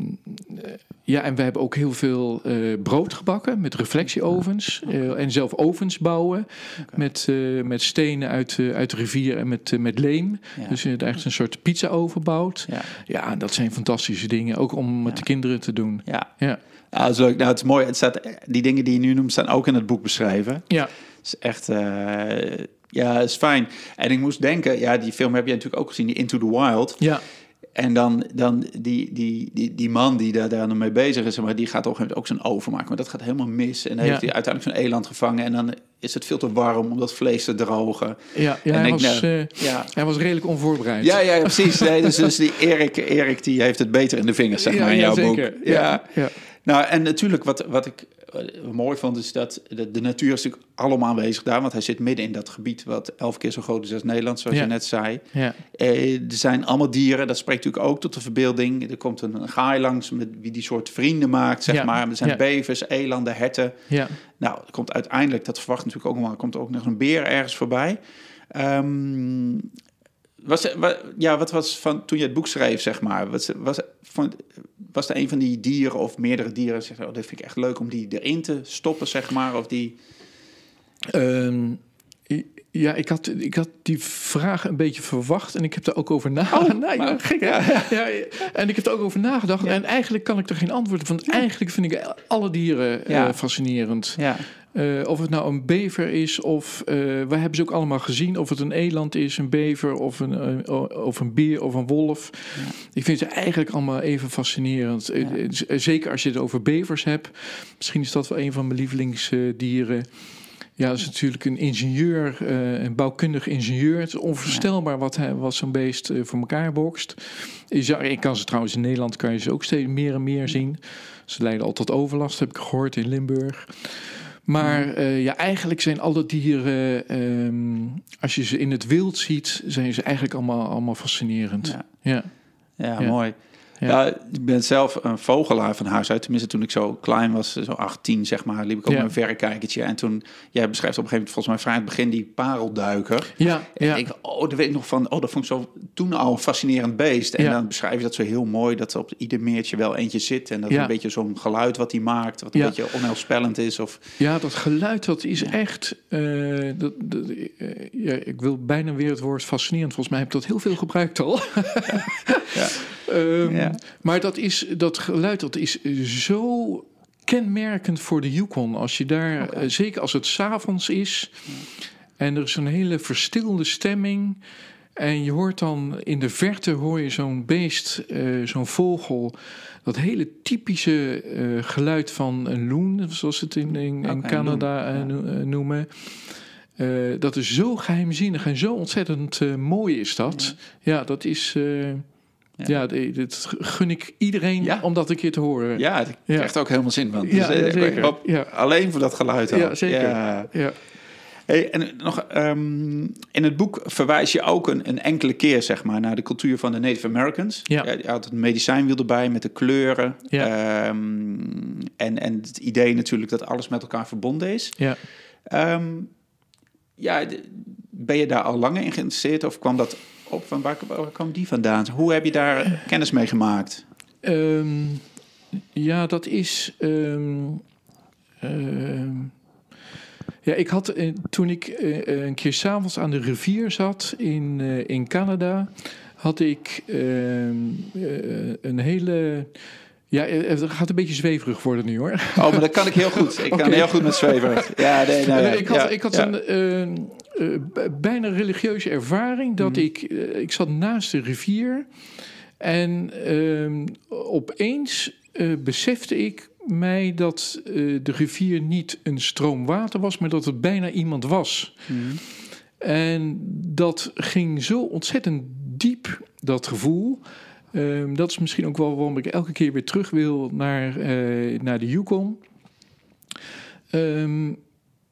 B: eh, ja, en we hebben ook heel veel eh, brood gebakken met reflectieovens. en zelf ovens bouwen met, met stenen uit, uit de rivier en met, met leem.
A: ja.
B: Dus je echt een soort pizza-oven bouwt.
A: ja.
B: Ja, dat zijn fantastische dingen. Ook om met de kinderen te doen.
A: Ja.
B: Ja.
A: Ja, dat is leuk. Nou, het is mooi. Het staat, die dingen die je nu noemt, staan ook in het boek beschreven.
B: Ja.
A: Het is echt, ja, is fijn. En ik moest denken, ja, die film heb je natuurlijk ook gezien, die Into the Wild.
B: Ja.
A: En dan, dan die, die, die, die man die daar, daar mee bezig is, maar die gaat op een gegeven moment ook zijn oven maken. Maar dat gaat helemaal mis. En dan
B: Ja.
A: heeft hij uiteindelijk zo'n eland gevangen. En dan is het veel te warm om dat vlees te drogen.
B: Ja, ja
A: En
B: hij,
A: denk,
B: was,
A: nou,
B: eh,
A: Ja,
B: hij was redelijk onvoorbereid.
A: ja, ja, ja, precies. Nee, dus, dus die Erik, Erik die heeft het beter in de vingers, zeg maar, in jouw
B: zeker.
A: boek.
B: Ja, ja.
A: Nou, en natuurlijk wat, wat ik mooi vond, is dat de, de natuur is natuurlijk allemaal aanwezig daar. Want hij zit midden in dat gebied wat elf keer zo groot is als Nederland, zoals
B: Ja.
A: je net zei.
B: ja.
A: Eh, er zijn allemaal dieren, dat spreekt natuurlijk ook tot de verbeelding. Er komt een, een gaai langs met wie die soort vrienden maakt, zeg
B: Ja,
A: maar. Er zijn bevers, elanden, herten.
B: ja.
A: Nou, er komt uiteindelijk, dat verwacht natuurlijk ook nog, er komt ook nog een beer ergens voorbij. Ehm, was, wa- ja, wat was van toen je het boek schreef, zeg maar? Was, was, van, was er een van die dieren of meerdere dieren, zeg, oh, dat vind ik echt leuk om die erin te stoppen, zeg maar? Of die,
B: Ehm, Ja, ik had, ik had die vraag een beetje verwacht en ik heb er ook over nagedacht.
A: Oh,
B: nou, ja, gek,
A: ja.
B: En ik heb er ook over nagedacht. En eigenlijk kan ik er geen antwoord op. Want eigenlijk vind ik alle dieren
A: Ja.
B: fascinerend.
A: Ja,
B: Eh, of het nou een bever is, of uh, we hebben ze ook allemaal gezien. Of het een eland is, een bever, of een, eh, of een beer, of een wolf. Ik vind ze eigenlijk allemaal even fascinerend. Eh,
A: Ja.
B: eh, zeker als je het over bevers hebt. Misschien is dat wel een van mijn lievelingsdieren. Ja, dat is natuurlijk een ingenieur, eh, een bouwkundig ingenieur. Het is onvoorstelbaar wat, hij, wat zo'n beest eh, voor elkaar bokst. Ik kan ze trouwens in Nederland kan je ze ook steeds meer en meer zien. Ze leiden al tot overlast, heb ik gehoord in Limburg. Maar eh, ja, eigenlijk zijn alle dieren, ehm, als je ze in het wild ziet, zijn ze eigenlijk allemaal, allemaal fascinerend.
A: Ja.
B: Ja.
A: ja,
B: Ja.
A: mooi.
B: Ja.
A: Ja. ik ben zelf een vogelaar van huis uit. Tenminste, toen ik zo klein was, zo 18 zeg maar, liep ik ook
B: Ja.
A: een verrekijkertje. En toen, jij beschrijft op een gegeven moment volgens mij vrij aan het begin die parelduiker.
B: Ja,
A: En
B: ja.
A: ik, oh, dat weet ik nog van, oh, dat vond ik zo toen al een fascinerend beest. En dan beschrijf je dat zo heel mooi, dat er op ieder meertje wel eentje zit. En dat een beetje zo'n geluid wat hij maakt, wat een beetje onheilspellend is. Of,
B: Ja, dat geluid, dat is echt... eh, dat, dat, eh, ja, ik wil bijna weer het woord fascinerend. Volgens mij heb ik dat heel veel gebruikt al.
A: Ja.
B: Ehm,
A: Ja.
B: Maar dat, is, dat geluid, dat is zo kenmerkend voor de Yukon. Als je daar, eh, zeker als het s'avonds is... en er is een hele verstilde stemming... En je hoort dan in de verte hoor je zo'n beest, eh, zo'n vogel. Dat hele typische eh, geluid van een loon, zoals ze het in, in, in
A: Oké,
B: Canada
A: loon, ja.
B: noemen. Dat is zo geheimzinnig en zo ontzettend mooi is dat. Ja, dat is. Eh, ja, de- dat gun ik iedereen
A: Ja.
B: om dat een keer te horen.
A: ja, het
B: Ja.
A: krijgt ook helemaal zin van.
B: Ja,
A: Dus, eh,
B: ja, zeker.
A: op-
B: Ja.
A: Alleen voor dat geluid al.
B: Ja, zeker.
A: Ja. Hey, en nog, ehm, in het boek verwijs je ook een, een enkele keer zeg maar, naar de cultuur van de Native Americans.
B: Ja.
A: Je had het medicijnwiel erbij met de kleuren.
B: Ja.
A: Ehm, en, en het idee natuurlijk dat alles met elkaar verbonden is.
B: Ja.
A: Ehm, ja, ben je daar al langer in geïnteresseerd of kwam dat op? Van waar, waar kwam die vandaan? Hoe heb je daar kennis mee gemaakt?
B: Ehm, ja, dat is. ehm, ja, ik had eh, toen ik eh, een keer s'avonds aan de rivier zat in, eh, in Canada, had ik een hele. Ja, het gaat een beetje zweverig worden nu hoor.
A: Oh, maar dat kan ik heel goed. Ik kan heel goed met zweven. Ja, nee, nee, nee.
B: ik had,
A: Ja,
B: ik had
A: ja.
B: een eh, bijna religieuze ervaring dat
A: Mhm.
B: ik, eh, ik zat naast de rivier en ehm, opeens eh, besefte ik mij dat de rivier niet een stroom water was, maar dat het bijna iemand was.
A: Mhm.
B: En dat ging zo ontzettend diep, dat gevoel. Ehm, dat is misschien ook wel waarom ik elke keer weer terug wil naar, naar de Yukon. Ehm,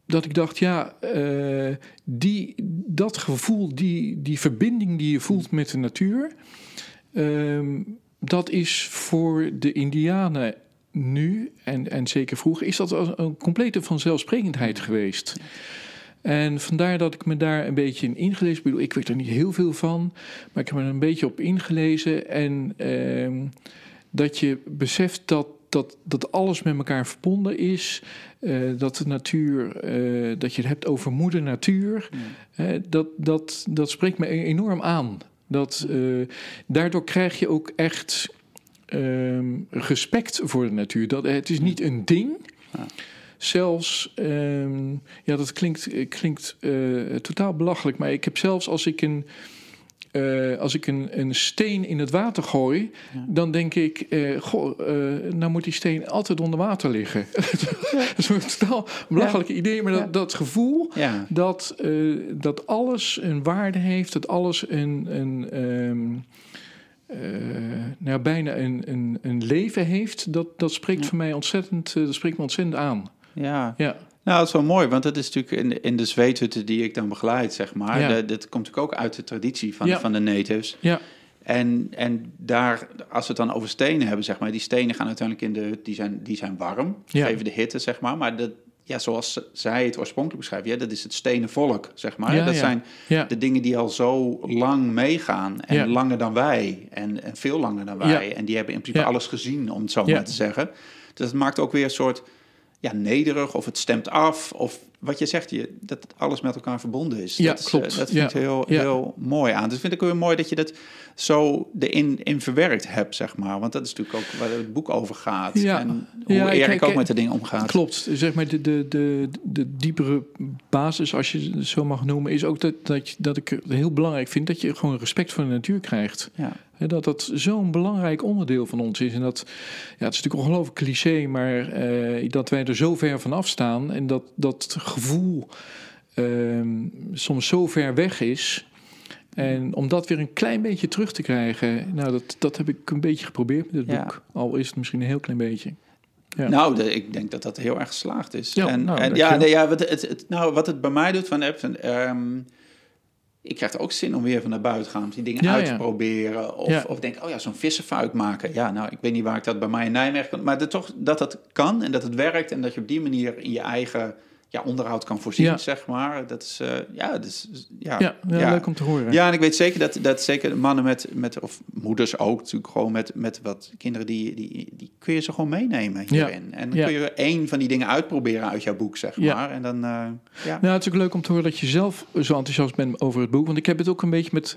B: dat ik dacht, ja, eh, die, dat gevoel, die, die verbinding die je voelt met de natuur, ehm, dat is voor de Indianen nu, en, en zeker vroeger, is dat een complete vanzelfsprekendheid geweest. En vandaar dat ik me daar een beetje in ingelezen. Ik bedoel, ik weet er niet heel veel van, maar ik heb me er een beetje op ingelezen. En ehm, dat je beseft dat, dat, dat alles met elkaar verbonden is. eh, dat de natuur, eh, dat je het hebt over moeder natuur. dat, dat, dat spreekt me enorm aan. Dat, eh, daardoor krijg je ook echt ehm, respect voor de natuur. Dat, het is niet een ding.
A: Ja.
B: Zelfs, ehm, ja, dat klinkt, klinkt totaal belachelijk, maar ik heb zelfs als ik een, eh, als ik een, een steen in het water gooi,
A: Ja.
B: dan denk ik, eh, goh, eh, nou moet die steen altijd onder water liggen. dat is een totaal belachelijk idee, maar dat, dat gevoel dat, dat alles een waarde heeft, dat alles een, een ehm, eh, nou, bijna een, een, een leven heeft, dat, dat spreekt voor mij ontzettend, dat spreekt me ontzettend aan.
A: ja.
B: Ja,
A: Nou, dat is wel mooi, want dat is natuurlijk in de, in de zweethutten die ik dan begeleid, zeg maar.
B: Ja.
A: De- dat komt natuurlijk ook uit de traditie van,
B: Ja.
A: van de natives.
B: ja,
A: En, en daar, als we het dan over stenen hebben, zeg maar, die stenen gaan uiteindelijk in de hut, die zijn, die zijn warm,
B: Ja.
A: geven de hitte, zeg maar. Maar dat, ja, zoals zij het oorspronkelijk beschrijven, ja, dat is het stenen volk, zeg maar.
B: Ja,
A: dat
B: ja.
A: zijn
B: ja,
A: de dingen die al zo lang meegaan en langer dan wij en, en veel langer dan wij. En die hebben in principe alles gezien, om het zo maar te zeggen. Dus het maakt ook weer een soort ja, nederig of het stemt af of wat je zegt, je, dat alles met elkaar verbonden is.
B: Ja,
A: dat eh,
B: klopt.
A: dat vind
B: Ja.
A: ik heel,
B: Ja.
A: heel mooi aan. Dus vind ik ook mooi dat je dat zo erin in verwerkt hebt, zeg maar. Want dat is natuurlijk ook waar het boek over gaat.
B: Ja.
A: En hoe
B: Ja,
A: Erik ook met de dingen omgaat.
B: Klopt. Zeg maar, de, de, de, de diepere basis, als je het zo mag noemen, is ook dat, dat, dat ik het heel belangrijk vind dat je gewoon respect voor de natuur krijgt.
A: Ja.
B: Dat dat zo'n belangrijk onderdeel van ons is. En dat, ja, het is natuurlijk ongelooflijk cliché, maar eh, dat wij er zo ver van afstaan en dat dat gevoel ehm, soms zo ver weg is. En om dat weer een klein beetje terug te krijgen, nou, dat, dat heb ik een beetje geprobeerd met dit
A: Ja.
B: boek. Al is het misschien een heel klein beetje. Ja.
A: Nou, de- ik denk dat dat heel erg geslaagd is.
B: Ja,
A: en,
B: nou,
A: en ja, nee, ja wat, het, het, nou, wat het bij mij doet van Epson, ehm ik krijg er ook zin om weer van naar buiten te gaan, om die dingen
B: Ja,
A: uit
B: ja.
A: te proberen. Of,
B: Ja.
A: of denk, oh ja, zo'n vissenfuik maken. Ja, nou, ik weet niet waar ik dat bij mij in Nijmegen kan. Maar dat, toch, dat het kan en dat het werkt en dat je op die manier in je eigen ja, onderhoud kan voorzien,
B: Ja.
A: zeg maar. Dat is, eh, ja, is, ja,
B: Ja, ja, leuk om te horen.
A: ja, en ik weet zeker dat, dat zeker mannen met, met, of moeders ook, natuurlijk gewoon met, met wat kinderen, die, die, die kun je ze gewoon meenemen
B: Ja.
A: hierin. En dan
B: Ja.
A: kun je één van die dingen uitproberen uit jouw boek, zeg maar. En dan, eh, ja.
B: Nou, het is ook leuk om te horen dat je zelf zo enthousiast bent over het boek. Want ik heb het ook een beetje met,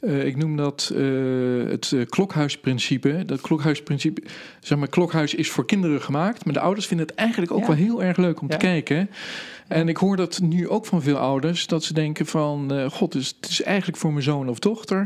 B: eh, ik noem dat eh, het eh, klokhuisprincipe. Dat klokhuisprincipe, zeg maar, klokhuis is voor kinderen gemaakt. Maar de ouders vinden het eigenlijk ook
A: Ja.
B: wel heel erg leuk om
A: Ja.
B: te kijken. En ik hoor dat nu ook van veel ouders, dat ze denken van, god, het is, het is eigenlijk voor mijn zoon of dochter.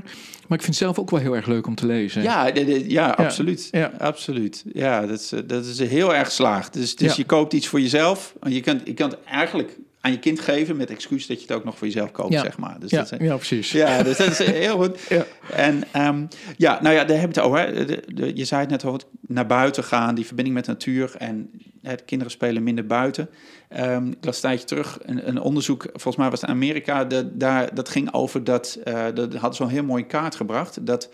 B: Maar ik vind het zelf ook wel heel erg leuk om te lezen.
A: Ja, de- de- ja, absoluut.
B: Ja.
A: absoluut. Ja, dat is, dat is heel erg geslaagd. Dus, dus je koopt iets voor jezelf. Je kunt, je kunt het eigenlijk aan je kind geven met excuus dat je het ook nog voor jezelf koopt,
B: Ja.
A: zeg maar. Dus
B: ja,
A: dat zijn,
B: ja, precies.
A: Ja, dus dat is heel goed.
B: Ja.
A: En ehm, ja, nou ja, daar heb je het over. De, de- je zei het net over het naar buiten gaan, die verbinding met de natuur. En de kinderen spelen minder buiten. Ehm ik las een tijdje terug een, een onderzoek, volgens mij was het in Amerika, de, daar, dat ging over dat, eh dat hadden zo'n heel mooie kaart gebracht, dat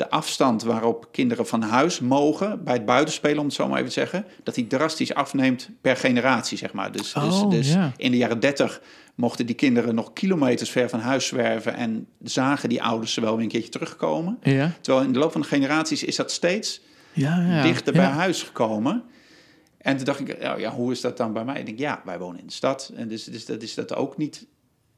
A: de afstand waarop kinderen van huis mogen bij het buitenspelen, om het zo maar even te zeggen, dat die drastisch afneemt per generatie, zeg maar. Dus,
B: Oh,
A: dus, dus
B: ja.
A: in de jaren 30 mochten die kinderen nog kilometers ver van huis zwerven en zagen die ouders ze wel weer een keertje terugkomen. Terwijl in de loop van de generaties is dat steeds
B: ja, ja.
A: dichter bij
B: ja.
A: huis gekomen. En toen dacht ik, nou ja, hoe is dat dan bij mij? Ik denk, ja, wij wonen in de stad. En dus, dus dat is dat ook niet.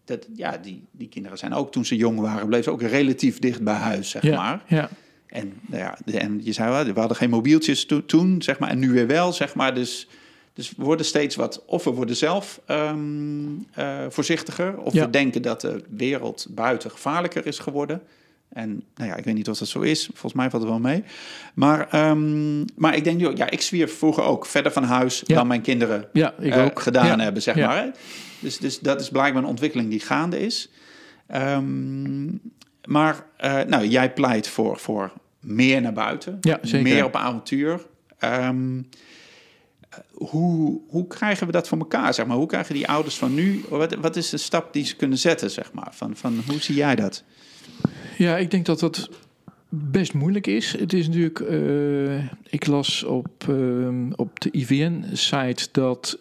A: Dat, ja, die, die kinderen zijn ook toen ze jong waren, bleven ze ook relatief dicht bij huis, zeg
B: Ja,
A: maar.
B: ja.
A: En, nou ja, en je zei wel, we hadden geen mobieltjes to- toen, zeg maar, en nu weer wel, zeg maar. Dus, dus we worden steeds wat, of we worden zelf ehm, eh, voorzichtiger, of
B: Ja.
A: we denken dat de wereld buiten gevaarlijker is geworden. En nou ja, ik weet niet of dat zo is. Volgens mij valt het wel mee. Maar, ehm, maar ik denk nu ook, ja, ik zwierf vroeger ook verder van huis
B: Ja.
A: dan mijn kinderen
B: Ja, ik
A: eh,
B: ook.
A: gedaan
B: Ja.
A: hebben, zeg maar. hè. Dus, dus dat is blijkbaar een ontwikkeling die gaande is. Ehm, maar eh, nou, jij pleit voor, voor meer naar buiten,
B: Ja, zeker.
A: meer op avontuur. Ehm, eh, hoe, hoe krijgen we dat voor elkaar? Zeg maar? Hoe krijgen die ouders van nu, wat, wat is de stap die ze kunnen zetten? Zeg maar? van, van, hoe zie jij dat?
B: Ja, ik denk dat dat best moeilijk is. Het is natuurlijk, eh, ik las op, ehm, op de IVN-site dat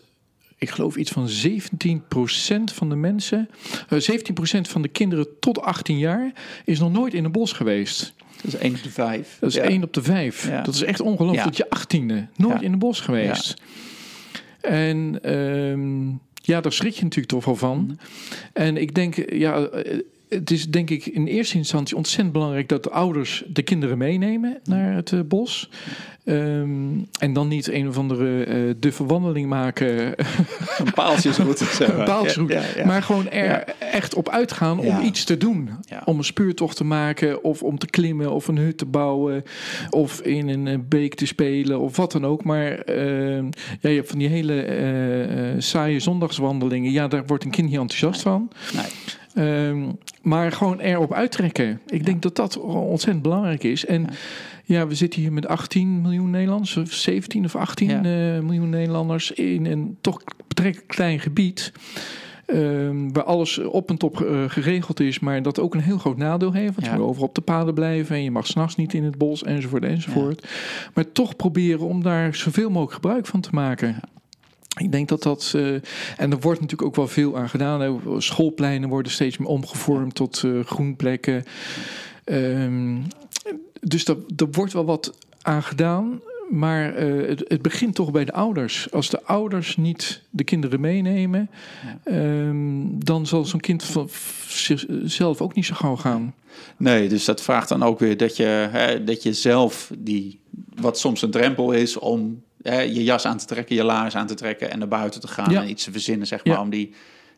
B: ik geloof iets van 17% van de mensen, eh 17% van de kinderen tot 18 jaar is nog nooit in een bos geweest.
A: Dat is één op de vijf.
B: Dat is
A: Ja.
B: 1 op de 5.
A: Ja.
B: Dat is echt ongelooflijk.
A: Ja.
B: Tot je 18e nooit in een bos geweest. En ehm, ja, daar schrik je natuurlijk toch wel van.
A: Mhm.
B: En ik denk, ja, eh, het is denk ik in eerste instantie ontzettend belangrijk dat de ouders de kinderen meenemen naar het eh, bos. Ehm, en dan niet een of andere eh duffe wandeling maken,
A: Een paaltjesroute. zeg
B: een
A: maar.
B: paaltjesroute.
A: Ja, ja, ja.
B: maar gewoon er echt op uitgaan om iets te doen. Om een speurtocht te maken, of om te klimmen, of een hut te bouwen, of in een eh, beek te spelen, of wat dan ook. Maar ehm, ja, je hebt van die hele saaie zondagswandelingen. Ja, daar wordt een kind niet enthousiast van.
A: Nee.
B: Ehm, maar gewoon erop uittrekken. Ik denk dat dat ontzettend belangrijk is. En ja. we zitten hier met 18 miljoen Nederlanders, of 17 of 18
A: Ja.
B: eh, miljoen Nederlanders in een toch betrekkelijk klein gebied. ehm, waar alles op en top eh, geregeld is, maar dat ook een heel groot nadeel heeft. Want je moet overal op de paden blijven en je mag s'nachts niet in het bos, enzovoort, enzovoort. Maar toch proberen om daar zoveel mogelijk gebruik van te maken. Ik denk dat dat. eh, en er wordt natuurlijk ook wel veel aan gedaan. Schoolpleinen worden steeds meer omgevormd tot eh, groenplekken. Ehm, dus dat, er wordt wel wat aan gedaan. Maar eh, het, het begint toch bij de ouders. Als de ouders niet de kinderen meenemen, ehm, dan zal zo'n kind van zichzelf ook niet zo gauw gaan.
A: Nee, dus dat vraagt dan ook weer dat je, hè, dat je zelf die, wat soms een drempel is om hè, je jas aan te trekken, je laars aan te trekken en naar buiten te gaan
B: Ja.
A: en iets te verzinnen, zeg maar,
B: Ja.
A: om die,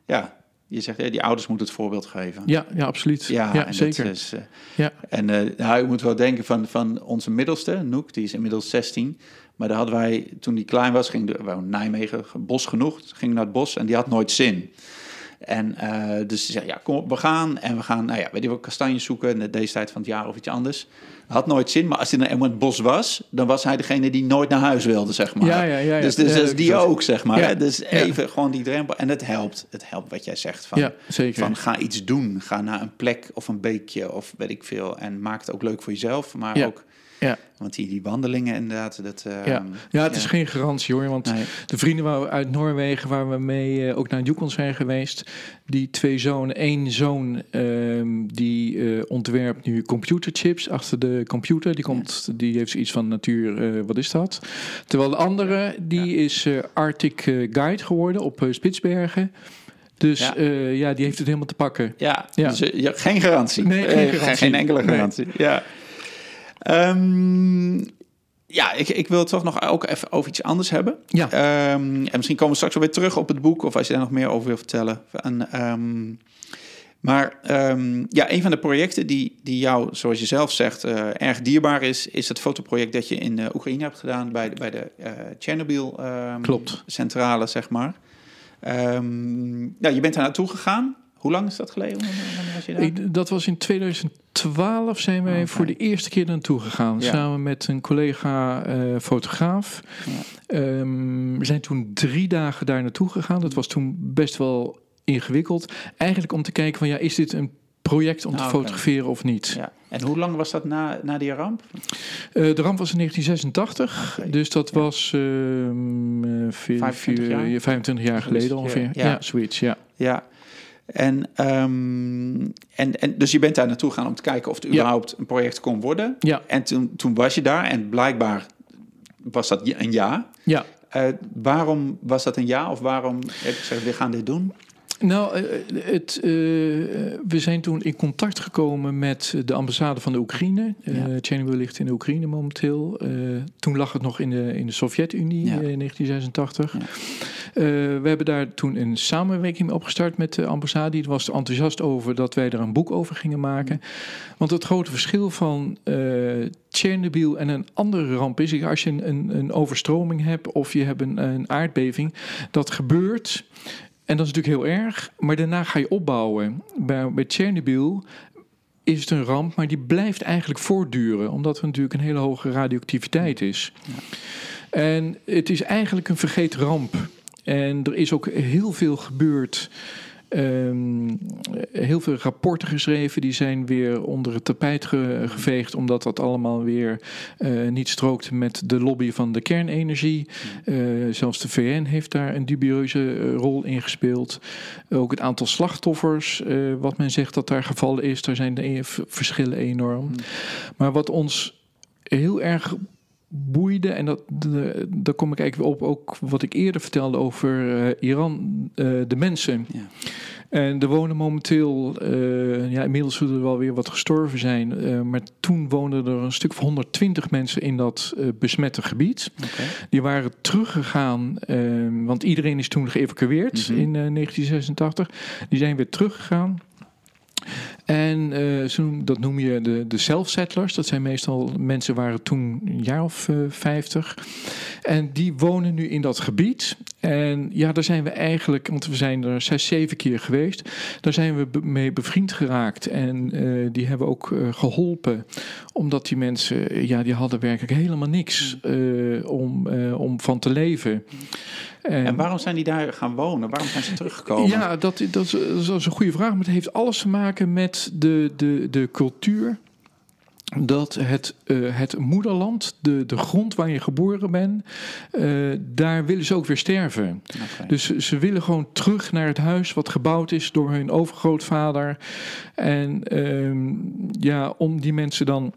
A: ja, je zegt, hè, die ouders moeten het voorbeeld geven.
B: Ja, ja absoluut. Ja,
A: en
B: zeker.
A: is,
B: Ja.
A: En eh nou, je moet wel denken van, van onze middelste, Noek, die is inmiddels 16. Maar daar hadden wij, toen die klein was, ging de, Nijmegen, bos genoeg, ging naar het bos en die had nooit zin. En eh, dus ze zei, ja, kom op, we gaan. En we gaan, nou ja, weet je wel, kastanjes zoeken deze tijd van het jaar of iets anders. Had nooit zin, maar als hij dan in het bos was, dan was hij degene die nooit naar huis wilde, zeg maar.
B: Ja, ja, ja, ja.
A: Dus, dus die ook, zeg maar.
B: Ja.
A: Dus even gewoon die drempel. En het helpt. Het helpt wat jij zegt. Van,
B: Ja, zeker.
A: van ga iets doen. Ga naar een plek of een beekje of weet ik veel. En maak het ook leuk voor jezelf, maar ook...
B: Ja.
A: Want die, die wandelingen inderdaad, dat... eh,
B: Ja. ja, het is geen garantie hoor. Want
A: Nee.
B: de vrienden waar we uit Noorwegen, waar we mee eh, ook naar Yukon zijn geweest, die twee zonen, één zoon ehm, die eh, ontwerpt nu computerchips achter de computer. Die, komt, die heeft zoiets van natuur, eh, wat is dat? Terwijl de andere, die is Arctic Guide geworden op Spitsbergen. Dus
A: Ja.
B: ja. ja, die heeft het helemaal te pakken.
A: Ja,
B: Ja.
A: Dus, ja, geen garantie.
B: Nee, geen garantie.
A: geen enkele
B: Nee.
A: garantie. Ja. Ehm, ja, ik, ik wil het toch nog ook even over iets anders hebben.
B: Ja.
A: Ehm, en misschien komen we straks weer terug op het boek, of als je daar nog meer over wil vertellen. En, ehm, maar ja, een van de projecten die, die jou, zoals je zelf zegt, eh, erg dierbaar is, is het fotoproject dat je in eh, Oekraïne hebt gedaan bij de, bij de eh Chernobyl
B: Klopt.
A: centrale, zeg maar. Ja, je bent daar naartoe gegaan. Hoe lang is dat geleden? Was je daar?
B: Ik, dat was in 2012 zijn wij
A: Oké.
B: voor de eerste keer naartoe gegaan.
A: Ja.
B: Samen met een collega eh, fotograaf. Ehm, we zijn toen drie dagen daar naartoe gegaan. Dat was toen best wel ingewikkeld. Eigenlijk om te kijken van ja, is dit een project om te
A: Ah,
B: fotograferen of niet?
A: Ja. En hoe lang was dat na, na die ramp?
B: Eh, de ramp was in 1986.
A: Oké.
B: Dus dat was ehm, eh, vier-
A: 25
B: vier-
A: jaar?
B: ja, 25 jaar
A: Zoiets,
B: geleden ongeveer.
A: Ja.
B: Ja, zoiets, ja.
A: Ja. En, ehm, en, en dus je bent daar naartoe gegaan om te kijken of het
B: Ja.
A: überhaupt een project kon worden.
B: Ja,
A: En toen, toen was je daar en blijkbaar was dat een ja.
B: ja.
A: Eh, waarom was dat een ja of waarom heb je gezegd, we gaan dit doen?
B: Nou, eh, het, eh, we zijn toen in contact gekomen met de ambassade van de Oekraïne. Eh
A: Ja.
B: Chernobyl ligt in de Oekraïne momenteel. Eh, toen lag het nog in de, in de Sovjet-Unie
A: Ja.
B: eh, in 1986.
A: Ja.
B: Eh, we hebben daar toen een samenwerking mee opgestart met de ambassade. Die was er enthousiast over dat wij er een boek over gingen maken. Want het grote verschil van eh Chernobyl en een andere ramp is... als je een, een, een overstroming hebt of je hebt een, een aardbeving... dat gebeurt... En dat is natuurlijk heel erg, maar daarna ga je opbouwen. Bij, bij Chernobyl is het een ramp, maar die blijft eigenlijk voortduren, omdat er natuurlijk een hele hoge radioactiviteit is. En het is eigenlijk een vergeten ramp. En er is ook heel veel gebeurd. Ehm, heel veel rapporten geschreven, die zijn weer onder het tapijt ge- geveegd, omdat dat allemaal weer eh, niet strookte met de lobby van de kernenergie. Eh, zelfs de VN heeft daar een dubieuze eh, rol in gespeeld. Ook het aantal slachtoffers, wat men zegt dat daar gevallen is, daar zijn de e- verschillen enorm. Maar wat ons heel erg boeide, en dat, de, daar kom ik eigenlijk weer op, ook wat ik eerder vertelde over eh, Iran, eh, de mensen.
A: Ja.
B: En er wonen momenteel, eh, ja, inmiddels zullen er wel weer wat gestorven zijn, maar toen woonden er een stuk of 120 mensen in dat besmette gebied. Die waren teruggegaan, want iedereen is toen geëvacueerd
A: Mhm.
B: in eh, 1986. Die zijn weer teruggegaan. En eh, zo, dat noem je de, de self-settlers. Dat zijn meestal mensen waren toen een jaar of eh, vijftig. en die wonen nu in dat gebied. En ja, daar zijn we eigenlijk, want we zijn er zes, zeven keer geweest. Daar zijn we mee bevriend geraakt. En eh, die hebben ook eh, geholpen. Omdat die mensen, ja, die hadden werkelijk helemaal niks eh, om, om van te leven.
A: En waarom zijn die daar gaan wonen? Waarom zijn ze teruggekomen?
B: Ja, dat, dat, is, dat is een goede vraag. Maar het heeft alles te maken met de, de, de cultuur. Dat het, eh, het moederland, de, de grond waar je geboren bent, eh, daar willen ze ook weer sterven. Dus ze- ze willen gewoon terug naar het huis wat gebouwd is door hun overgrootvader. En ehm, ja, om die mensen dan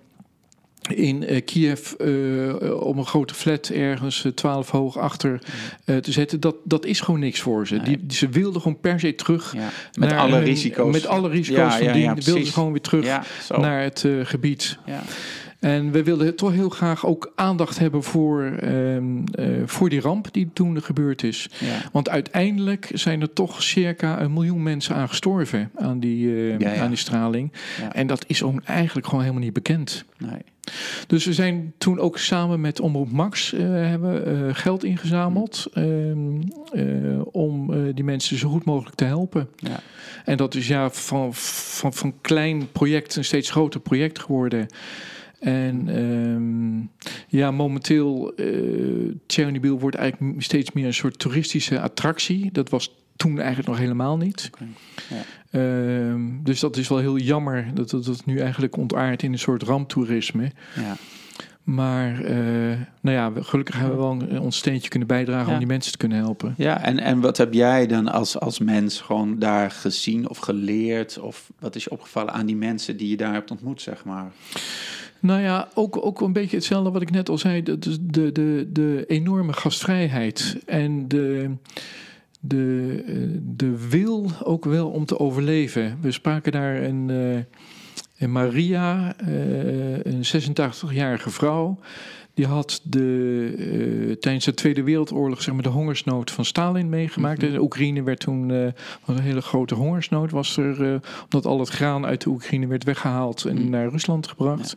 B: in eh, Kiev eh, om een grote flat ergens eh, 12 hoog achter eh, te zetten. Dat, dat is gewoon niks voor ze.
A: Nee.
B: Die, ze wilden gewoon per se terug.
A: Ja. Met
B: naar
A: alle
B: hun-
A: risico's.
B: Met alle risico's
A: Ja,
B: van
A: ja,
B: dien.
A: ja,
B: wilden ze gewoon weer terug naar het eh, gebied.
A: Ja.
B: En we wilden toch heel graag ook aandacht hebben voor, ehm, eh, voor die ramp die toen gebeurd is.
A: Ja.
B: Want uiteindelijk zijn er toch circa een miljoen mensen aan gestorven aan die, eh,
A: Ja, ja.
B: Aan die straling. En dat is ook eigenlijk gewoon helemaal niet bekend.
A: Nee.
B: Dus we zijn toen ook samen met Omroep Max eh, hebben geld ingezameld ehm, eh, om die mensen zo goed mogelijk te helpen.
A: Ja.
B: En dat is ja van, van, van klein project een steeds groter project geworden. En ehm, ja, momenteel, eh Chernobyl wordt eigenlijk steeds meer een soort toeristische attractie. Dat was toen eigenlijk nog helemaal niet.
A: Ja.
B: Ehm, dus dat is wel heel jammer dat dat, dat nu eigenlijk ontaardt in een soort ramptoerisme.
A: Ja.
B: Maar eh, nou ja, gelukkig hebben we wel een- ons steentje kunnen bijdragen
A: Ja.
B: om die mensen te kunnen helpen.
A: Ja, en, en wat heb jij dan als, als mens gewoon daar gezien of geleerd? Of wat is je opgevallen aan die mensen die je daar hebt ontmoet, zeg maar?
B: Nou ja, ook, ook een beetje hetzelfde wat ik net al zei. De, de, de, de, enorme gastvrijheid en de, de, eh, de wil ook wel om te overleven. We spraken daar een, eh, een Maria, eh, een 86-jarige vrouw. Die had de, eh, tijdens de Tweede Wereldoorlog zeg maar, de hongersnood van Stalin meegemaakt.
A: Mhm.
B: De Oekraïne werd toen eh, was een hele grote hongersnood. Was er, eh, omdat al het graan uit de Oekraïne werd weggehaald en
A: Mhm.
B: naar Rusland gebracht.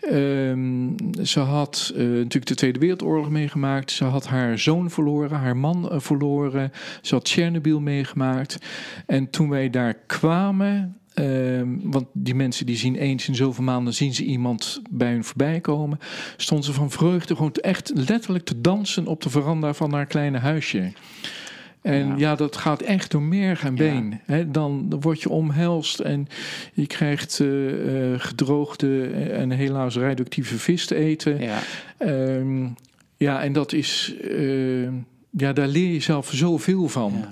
B: Ehm, ze had natuurlijk de Tweede Wereldoorlog meegemaakt. Ze had haar zoon verloren, haar man verloren. Ze had Tsjernobyl meegemaakt. En toen wij daar kwamen, ehm, want die mensen die zien eens in zoveel maanden zien ze iemand bij hun voorbij komen, stond ze van vreugde gewoon echt letterlijk te dansen op de veranda van haar kleine huisje. En
A: Ja.
B: ja, dat gaat echt door merg en been. Dan, dan word je omhelst en je krijgt eh, eh, gedroogde en helaas radioactieve vis te eten.
A: Ja,
B: Ehm, ja, en dat is. eh, ja, daar leer je zelf zoveel van.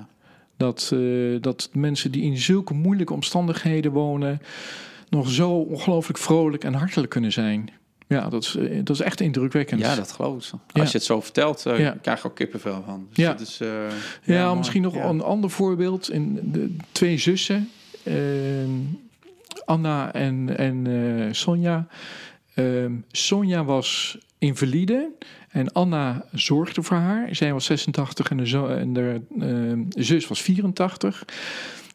B: Dat, eh, dat mensen die in zulke moeilijke omstandigheden wonen. nog zo ongelooflijk vrolijk en hartelijk kunnen zijn. Ja, dat is, eh, dat is echt indrukwekkend.
A: ja, dat geloof ik. zo.
B: Ja.
A: Als je het zo vertelt, eh,
B: Ja.
A: krijg je ook kippenvel van. Dus
B: Ja.
A: dat is,
B: Ja, misschien nog een ander voorbeeld. In de twee zussen, ehm, Anna en, en Sonja. Ehm, Sonja was invalide en Anna zorgde voor haar. Zij was 86 en de, en de ehm, zus was 84.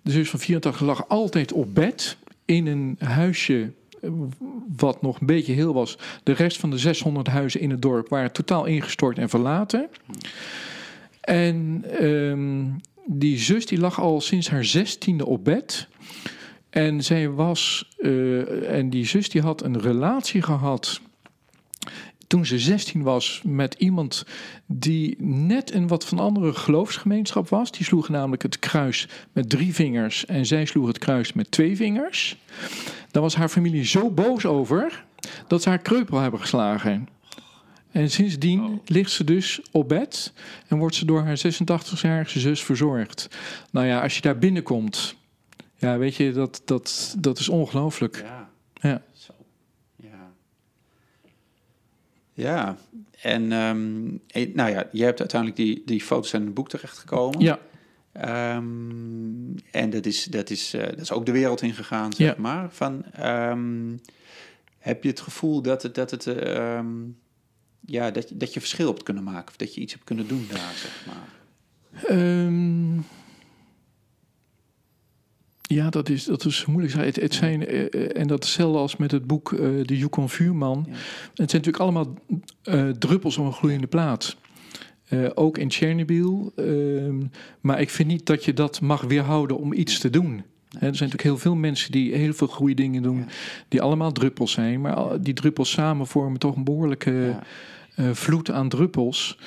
B: De zus van 84 lag altijd op bed in een huisje eh, wat nog een beetje heel was. De rest van de 600 huizen in het dorp waren totaal ingestort en verlaten. En ehm, die zus die lag al sinds haar zestiende op bed. En zij was, eh, en die zus die had een relatie gehad toen ze 16 was met iemand die net een wat van andere geloofsgemeenschap was. Die sloeg namelijk het kruis met drie vingers en zij sloeg het kruis met twee vingers. Daar was haar familie zo boos over dat ze haar kreupel hebben geslagen. En sindsdien
A: Oh.
B: ligt ze dus op bed en wordt ze door haar 86-jarige zus verzorgd. Nou ja, als je daar binnenkomt, ja, weet je, dat, dat, dat is ongelooflijk.
A: Ja.
B: Ja.
A: Zo. Ja. En ehm, eh, nou ja, je hebt uiteindelijk die, die foto's in het boek terechtgekomen.
B: Ja,
A: Ehm, en dat is, dat, is, eh, dat is ook de wereld ingegaan, zeg
B: Ja.
A: maar. Van, ehm, heb je het gevoel dat het, dat het ja, dat, dat je verschil hebt kunnen maken? Of dat je iets hebt kunnen doen daar, zeg maar?
B: Ja, dat is, dat is moeilijk. Het, het zijn, eh, eh, en dat is hetzelfde als met het boek eh, De Yukon Vuurman.
A: Ja.
B: Het zijn natuurlijk allemaal druppels op een gloeiende plaat. Ook in Chernobyl. Ehm, maar ik vind niet dat je dat mag weerhouden om iets te doen. Er zijn natuurlijk heel veel mensen die heel veel goede dingen doen,
A: Ja.
B: die allemaal druppels zijn. Maar die druppels samen vormen toch een behoorlijke
A: Ja.
B: eh, vloed aan druppels.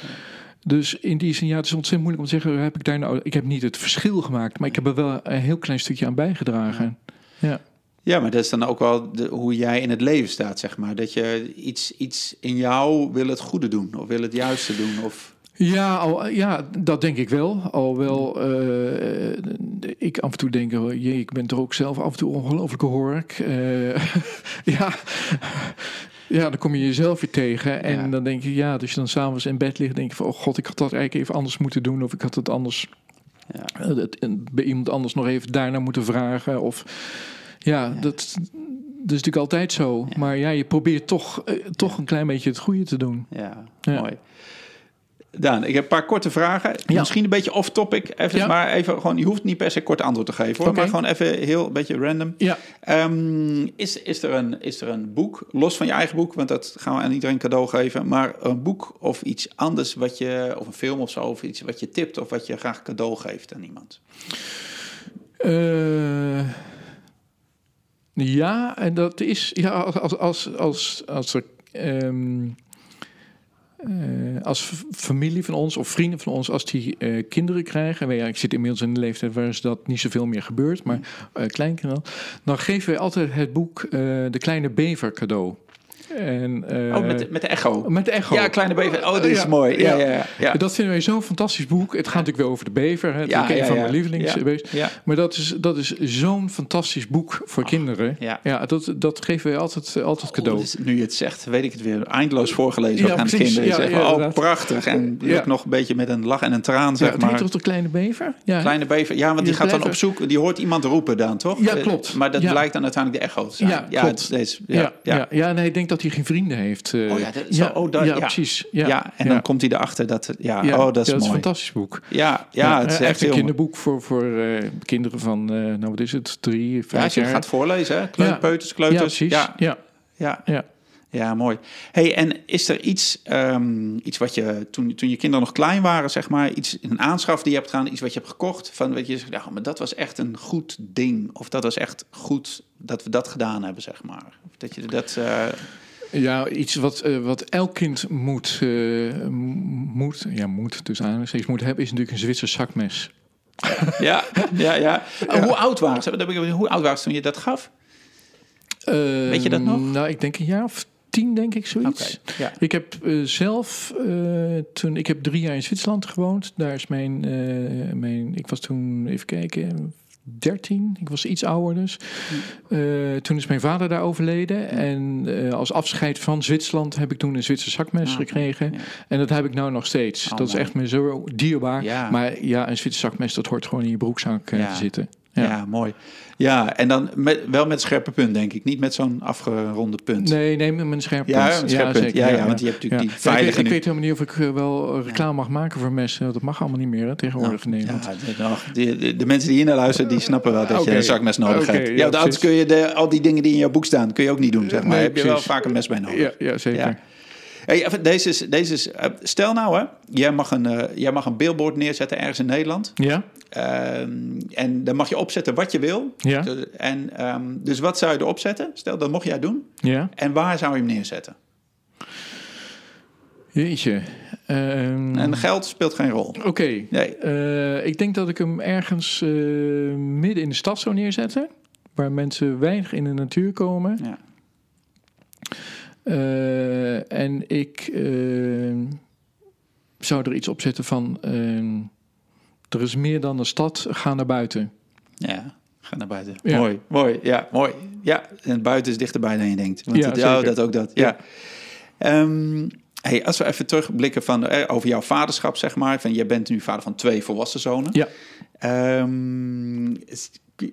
B: Dus in die zin, ja, het is ontzettend moeilijk om te zeggen, heb ik daar nou, ik heb niet het verschil gemaakt, maar ik heb er wel een heel klein stukje aan bijgedragen. Ja,
A: Ja, maar dat is dan ook wel de, hoe jij in het leven staat, zeg maar. Dat je iets, iets in jou wil het goede doen of wil het juiste doen. Of,
B: Ja, al, ja, dat denk ik wel. Alhoewel uh, ik af en toe denk, oh, jee, ik ben toch ook zelf af en toe ongelooflijke hork. Uh, ja. Ja, dan kom je jezelf weer tegen. En ja. dan denk je, ja, dus je dan s'avonds in bed ligt, denk je van, oh god, ik had dat eigenlijk even anders moeten doen. Of ik had het anders, ja. bij iemand anders nog even daarna moeten vragen. Of ja, ja. dat dat is natuurlijk altijd zo. Maar ja, je probeert toch, uh, toch een klein beetje het goede te doen.
A: Ja, mooi. Daan, ik heb een paar korte vragen. Misschien een beetje off-topic. Even, Maar even gewoon, je hoeft niet per se kort antwoord te geven hoor. Okay. Maar gewoon even heel een beetje random.
B: Ja.
A: Um, is, is, er een, is er een boek, los van je eigen boek, want dat gaan we aan iedereen cadeau geven. Maar een boek of iets anders wat je, of een film of zo, of iets wat je tipt of wat je graag cadeau geeft aan iemand?
B: Uh... Ja, en dat is ja, als, als, als, als er. Um, uh, als familie van ons of vrienden van ons, als die uh, kinderen krijgen, ja, ik zit inmiddels in een leeftijd waar dat niet zoveel meer gebeurt, maar uh, kleinkinderen, dan geven wij altijd het boek De Kleine Bever cadeau. En, uh,
A: oh, met de, met de echo.
B: Met de echo.
A: Ja, Kleine Bever. Oh, dat is ja, mooi. Ja, ja, ja, ja,
B: Dat vinden wij zo'n fantastisch boek. Het gaat natuurlijk wel over de bever. Hè. Het ja, is een van mijn lievelingsbeest. Ja. Maar dat is, dat is zo'n fantastisch boek voor oh, kinderen. Ja, ja dat, dat geven wij altijd, altijd cadeau. Oh,
A: dus nu je het zegt, weet ik het weer eindeloos voorgelezen ja, aan de kinderen. oh, prachtig. En nog een beetje met een lach en een traan, zeg
B: het
A: maar.
B: Het toch de Kleine Bever?
A: Ja. Kleine Bever. Ja, want die, gaat dan op zoek. Die hoort iemand roepen dan, toch?
B: Ja, klopt.
A: Maar dat blijkt dan uiteindelijk de echo te zijn.
B: Ja, klopt.
A: Ja,
B: ja, ja. nee, ik denk dat hij geen vrienden heeft.
A: Uh, oh ja, dat, zo, oh, dat,
B: ja, ja, precies. Ja,
A: ja en dan komt hij erachter dat... Ja, oh, dat is mooi.
B: is een fantastisch boek.
A: Ja, ja, het is echt
B: een kinderboek voor, voor uh, kinderen van, uh, nou wat is het, drie, vijf
A: ja, als je
B: jaar.
A: gaat voorlezen, hè? Peuters, kleuters.
B: Ja, precies. Ja,
A: ja. ja. Ja, mooi. Hey, en is er iets, um, iets wat je toen, toen je kinderen nog klein waren, zeg maar, iets een aanschaf die je hebt gedaan, iets wat je hebt gekocht, van weet je, ja, maar dat was echt een goed ding, of dat was echt goed dat we dat gedaan hebben, zeg maar, of dat je dat. Uh,
B: ja, iets wat, uh, wat elk kind moet, uh, moet, ja, moet, dus aanstekens moet hebben, is natuurlijk een Zwitser zakmes.
A: ja, ja, ja. Hoe oud waren ze? Hoe oud waren ze toen je dat gaf?
B: Uh,
A: Weet je dat nog?
B: Nou, ik denk een jaar of tien, denk ik, zoiets. Okay, ja. Ik heb zelf, toen, ik heb drie jaar in Zwitserland gewoond. Daar is mijn, mijn ik was toen, even kijken, 13. Ik was iets ouder dus. Uh, toen is mijn vader daar overleden. En uh, als afscheid van Zwitserland heb ik toen een Zwitser zakmes ah, gekregen. Ja. En dat heb ik nou nog steeds. Oh, dat is echt me zo dierbaar. Ja. Maar ja, een Zwitser zakmes, dat hoort gewoon in je broekzak uh, te zitten.
A: Ja. ja, mooi. Ja, en dan met, wel met scherpe punt, denk ik. Niet met zo'n afgeronde punt.
B: Nee, nee, met een scherp punt.
A: Ja, een scherp punt. Ja, ja, want je hebt natuurlijk die veilige...
B: Ik, weet, ik weet helemaal niet of ik wel reclame mag maken voor messen. Dat mag allemaal niet meer hè, tegenwoordig.
A: Ja, de, de, de, mensen die hier naar luisteren, die snappen wel dat okay. je een zakmes nodig okay, hebt. Ja, ja kun je de, al die dingen die in jouw boek staan, kun je ook niet doen, zeg maar. Nee, heb je wel vaak een mes bij nodig.
B: Ja, ja zeker.
A: Hey, deze is, deze is, stel nou, hè, jij, mag een, uh, jij mag een billboard neerzetten ergens in Nederland.
B: Ja.
A: Um, en dan mag je opzetten wat je wil.
B: Ja.
A: En, um, dus wat zou je erop zetten? Stel, dat mocht jij doen.
B: Ja.
A: En waar zou je hem neerzetten?
B: Jeetje. Um,
A: en geld speelt geen rol.
B: Oké. Okay. Nee. Uh, ik denk dat ik hem ergens uh, midden in de stad zou neerzetten. Waar mensen weinig in de natuur komen.
A: Ja.
B: Uh, en ik zou er iets op zetten van er is meer dan een stad, ga naar buiten.
A: Ja, ga naar buiten. Ja. Mooi, mooi, ja, mooi. Ja, en buiten is dichterbij dan je denkt. Want
B: ja,
A: het, oh, dat ook dat, ja. ja. Um, hey, als we even terugblikken van, eh, over jouw vaderschap, zeg maar. Van, je bent nu vader van twee volwassen zonen.
B: Ja.
A: Um,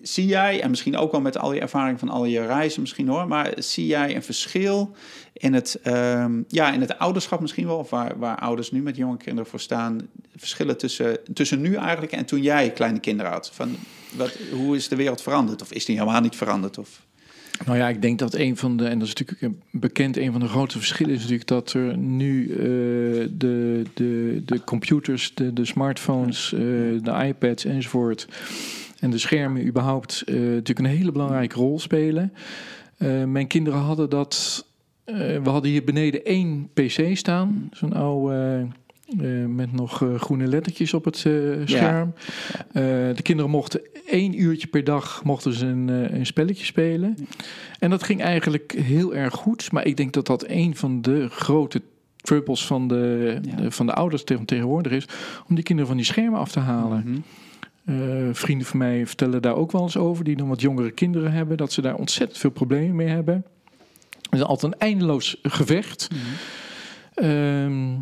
A: zie jij, en misschien ook wel met al je ervaring van al je reizen misschien hoor, maar zie jij een verschil in het, um, ja, in het ouderschap misschien wel, of waar, waar ouders nu met jonge kinderen voor staan, verschillen tussen, tussen nu eigenlijk en toen jij kleine kinderen had? Van, wat, hoe is de wereld veranderd? Of is die helemaal niet veranderd? Of...
B: Nou ja, ik denk dat een van de, en dat is natuurlijk bekend, een van de grote verschillen is natuurlijk dat er nu uh, de, de, de computers, de, de smartphones, uh, de iPads enzovoort en de schermen überhaupt uh, natuurlijk een hele belangrijke rol spelen. Uh, mijn kinderen hadden dat. Uh, we hadden hier beneden één PC staan, zo'n oude. met nog groene lettertjes op het scherm. Ja. de kinderen mochten één uurtje per dag mochten ze een, een spelletje spelen. En dat ging eigenlijk heel erg goed. Maar ik denk dat dat een van de grote truppels van de,
A: Ja.
B: de- van de ouders tegen tegenwoordig is, om die kinderen van die schermen af te halen.
A: Mhm.
B: Eh, vrienden van mij vertellen daar ook wel eens over, die dan wat jongere kinderen hebben, dat ze daar ontzettend veel problemen mee hebben. Het is altijd een eindeloos gevecht.
A: Mhm.
B: Ehm,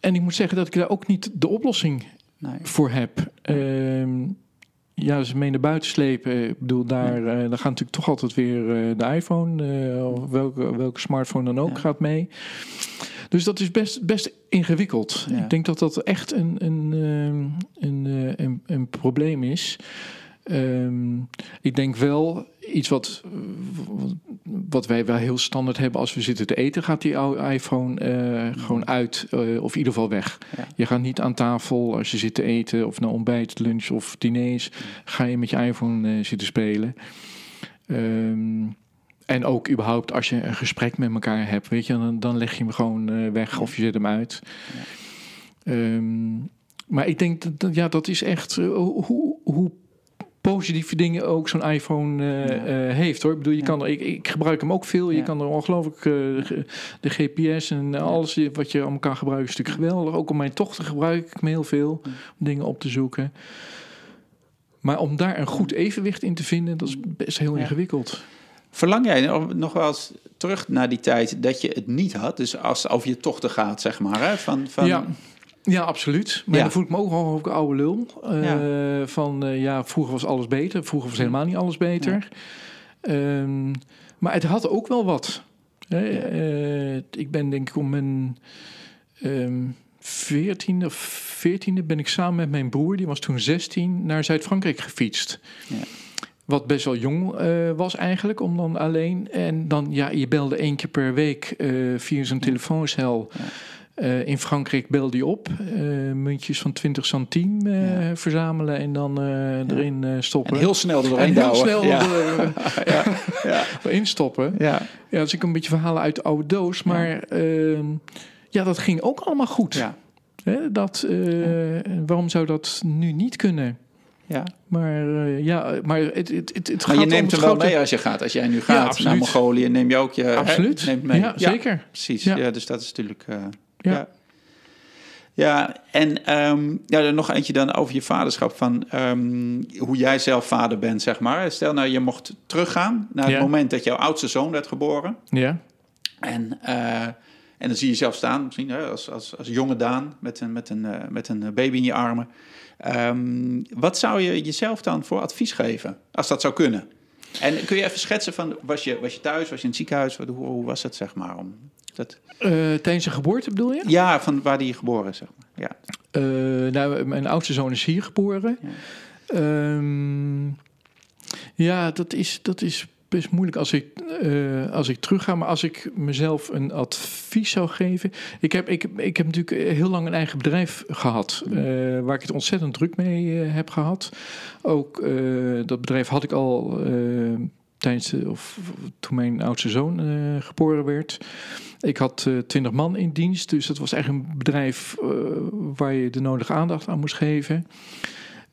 B: en ik moet zeggen dat ik daar ook niet de oplossing
A: Nee.
B: voor heb. Ehm, ja, ze mee naar buiten slepen. Ik bedoel, daar, eh, daar gaat natuurlijk toch altijd weer eh, de iPhone, of welke, welke smartphone dan ook,
A: Ja.
B: gaat mee. Dus dat is best, best ingewikkeld.
A: Ja.
B: Ik denk dat dat echt een, een, ehm, een, eh, een, een probleem is. Ehm, ik denk wel iets wat, wat- wij wel heel standaard hebben als we zitten te eten, gaat die oude iPhone eh, gewoon uit eh, of in ieder geval weg.
A: Ja.
B: Je gaat niet aan tafel als je zit te eten of naar ontbijt, lunch of diners, ga je met je iPhone zitten spelen. Ehm, en ook überhaupt als je een gesprek met elkaar hebt, weet je, dan, dan leg je hem gewoon eh, weg of je zet hem uit. Ehm, maar ik denk dat, dat- ja, dat is echt eh, hoe, hoe positieve dingen ook zo'n iPhone eh,
A: Ja.
B: heeft hoor. Ik bedoel, je
A: Ja.
B: kan er, ik, ik gebruik hem ook veel. Je
A: Ja.
B: kan er ongelooflijk de, GPS en alles wat je allemaal kan gebruiken is natuurlijk geweldig. Ook om mijn tochten gebruik ik hem heel veel om dingen op te zoeken. Maar om daar een goed evenwicht in te vinden, dat is best heel
A: Ja.
B: ingewikkeld.
A: Verlang jij nog- wel eens terug naar die tijd dat je het niet had? Dus als over je tochten gaat, zeg maar. Hè? Van, van,
B: Ja. Ja, absoluut. Maar
A: Ja.
B: dan voel ik me ook al een oude lul. Eh, Van eh, ja, vroeger was alles beter. Vroeger was helemaal niet alles beter. Ehm, maar het had ook wel wat. Hè, eh, ik ben denk ik om mijn ehm 14e of 14e ben ik samen met mijn broer, die was toen 16, naar Zuid-Frankrijk gefietst.
A: Ja.
B: Wat best wel jong eh, was eigenlijk, om dan alleen. En dan, ja, je belde één keer per week eh, via zo'n telefooncel.
A: Ja.
B: Eh, in Frankrijk belde je op, muntjes van 20 centime
A: Ja.
B: verzamelen en dan erin stoppen.
A: En heel snel er doorheen
B: En heel snel
A: Ja.
B: er,
A: ja.
B: Erin stoppen.
A: Ja.
B: Ja, dus ik een beetje verhalen uit de oude doos. Maar ehm, ja, dat ging ook allemaal goed.
A: Ja.
B: Hè, dat, Waarom zou dat nu niet kunnen?
A: Ja.
B: Maar eh, ja, maar het, het, het, het
A: Maar
B: gaat
A: je neemt hem wel
B: grote-
A: mee als je gaat. Als jij nu gaat naar. Mongolië, neem je ook je...
B: Absoluut.
A: neemt mee.
B: Ja, zeker.
A: Precies. Ja. Dus dat is natuurlijk... eh,
B: Ja.
A: ja. En ehm, ja, er nog eentje dan over je vaderschap. Van ehm, hoe jij zelf vader bent, zeg maar. Stel nou, je mocht teruggaan naar het moment dat jouw oudste zoon werd geboren.
B: Ja.
A: En, eh, en dan zie je jezelf staan, misschien hè, als, als, als jonge Daan met een, met, een, eh, met een baby in je armen. Ehm, wat zou je jezelf dan voor advies geven, als dat zou kunnen? En kun je even schetsen van, was je, was je thuis, was je in het ziekenhuis? Hoe, hoe was het, zeg maar? Om dat,
B: Eh, tijdens zijn geboorte bedoel je?
A: ja, van waar die geboren is, zeg maar. Ja.
B: Eh, nou, mijn oudste zoon is hier geboren.
A: Ja.
B: Ehm, ja, dat is, dat is best moeilijk als ik, eh, als ik terug ga. Maar als ik mezelf een advies zou geven. Ik heb, ik, ik heb natuurlijk heel lang een eigen bedrijf gehad. eh, waar ik het ontzettend druk mee eh, heb gehad. Ook dat bedrijf had ik al tijdens de, of, toen mijn oudste zoon geboren werd. Ik had twintig man in dienst, dus dat was echt een bedrijf waar je de nodige aandacht aan moest geven.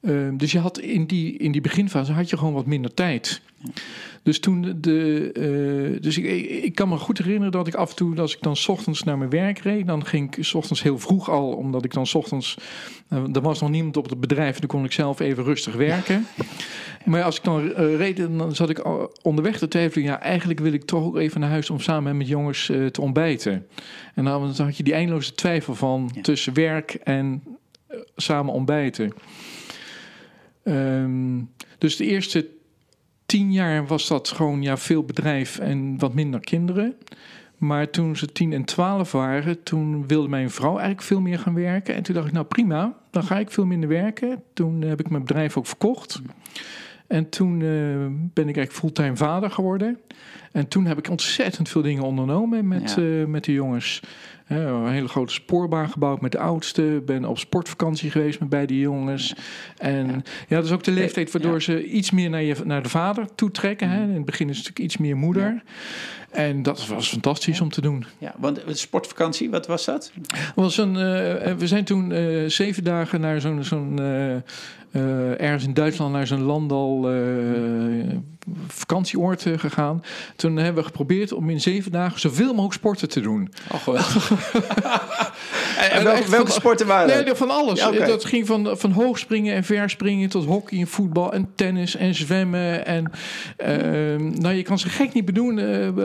B: Ehm, dus je had in die, in die beginfase had je gewoon wat minder tijd. Dus toen de. eh, dus ik, ik, kan me goed herinneren dat ik af en toe, als ik dan 's ochtends naar mijn werk reed, dan ging ik 's ochtends heel vroeg al, omdat ik dan 's ochtends. eh, er was nog niemand op het bedrijf, dan kon ik zelf even rustig werken. Maar als ik dan eh, reed, dan zat ik al onderweg te twijfelen. Ja, eigenlijk wil ik toch ook even naar huis om samen met mijn jongens te ontbijten. En dan, had je die eindeloze twijfel van
A: Ja.
B: tussen werk en samen ontbijten. Ehm, dus de eerste tien jaar was dat gewoon ja, veel bedrijf en wat minder kinderen. Maar toen ze tien en twaalf waren, toen wilde mijn vrouw eigenlijk veel meer gaan werken. En toen dacht ik, nou prima, dan ga ik veel minder werken. Toen heb ik mijn bedrijf ook verkocht. En toen eh, ben ik eigenlijk fulltime vader geworden. En toen heb ik ontzettend veel dingen ondernomen met,
A: Ja.
B: eh, met de jongens. Eh, een hele grote spoorbaan gebouwd met de oudste. Ben op sportvakantie geweest met beide jongens. En ja.
A: Ja.
B: dat is ook de leeftijd waardoor
A: Ja.
B: ze iets meer naar, je, naar de vader toe trekken. Hè. In het begin is het natuurlijk iets meer moeder. En dat was fantastisch om te doen.
A: ja, want een sportvakantie, wat was dat?
B: Was een, eh, we zijn toen eh, zeven dagen naar zo'n, zo'n eh, eh, ergens in Duitsland naar zo'n landal. Vakantieoord eh, gegaan. Toen hebben we geprobeerd om in zeven dagen zoveel mogelijk sporten te doen.
A: Oh, geweldig. en, welke,
B: echt
A: welke
B: van-
A: sporten waren
B: Nee, van alles.
A: Ja.
B: Dat ging van, van hoogspringen en verspringen tot hockey en voetbal en tennis en zwemmen. En ehm, nou, je kan ze gek niet bedoelen.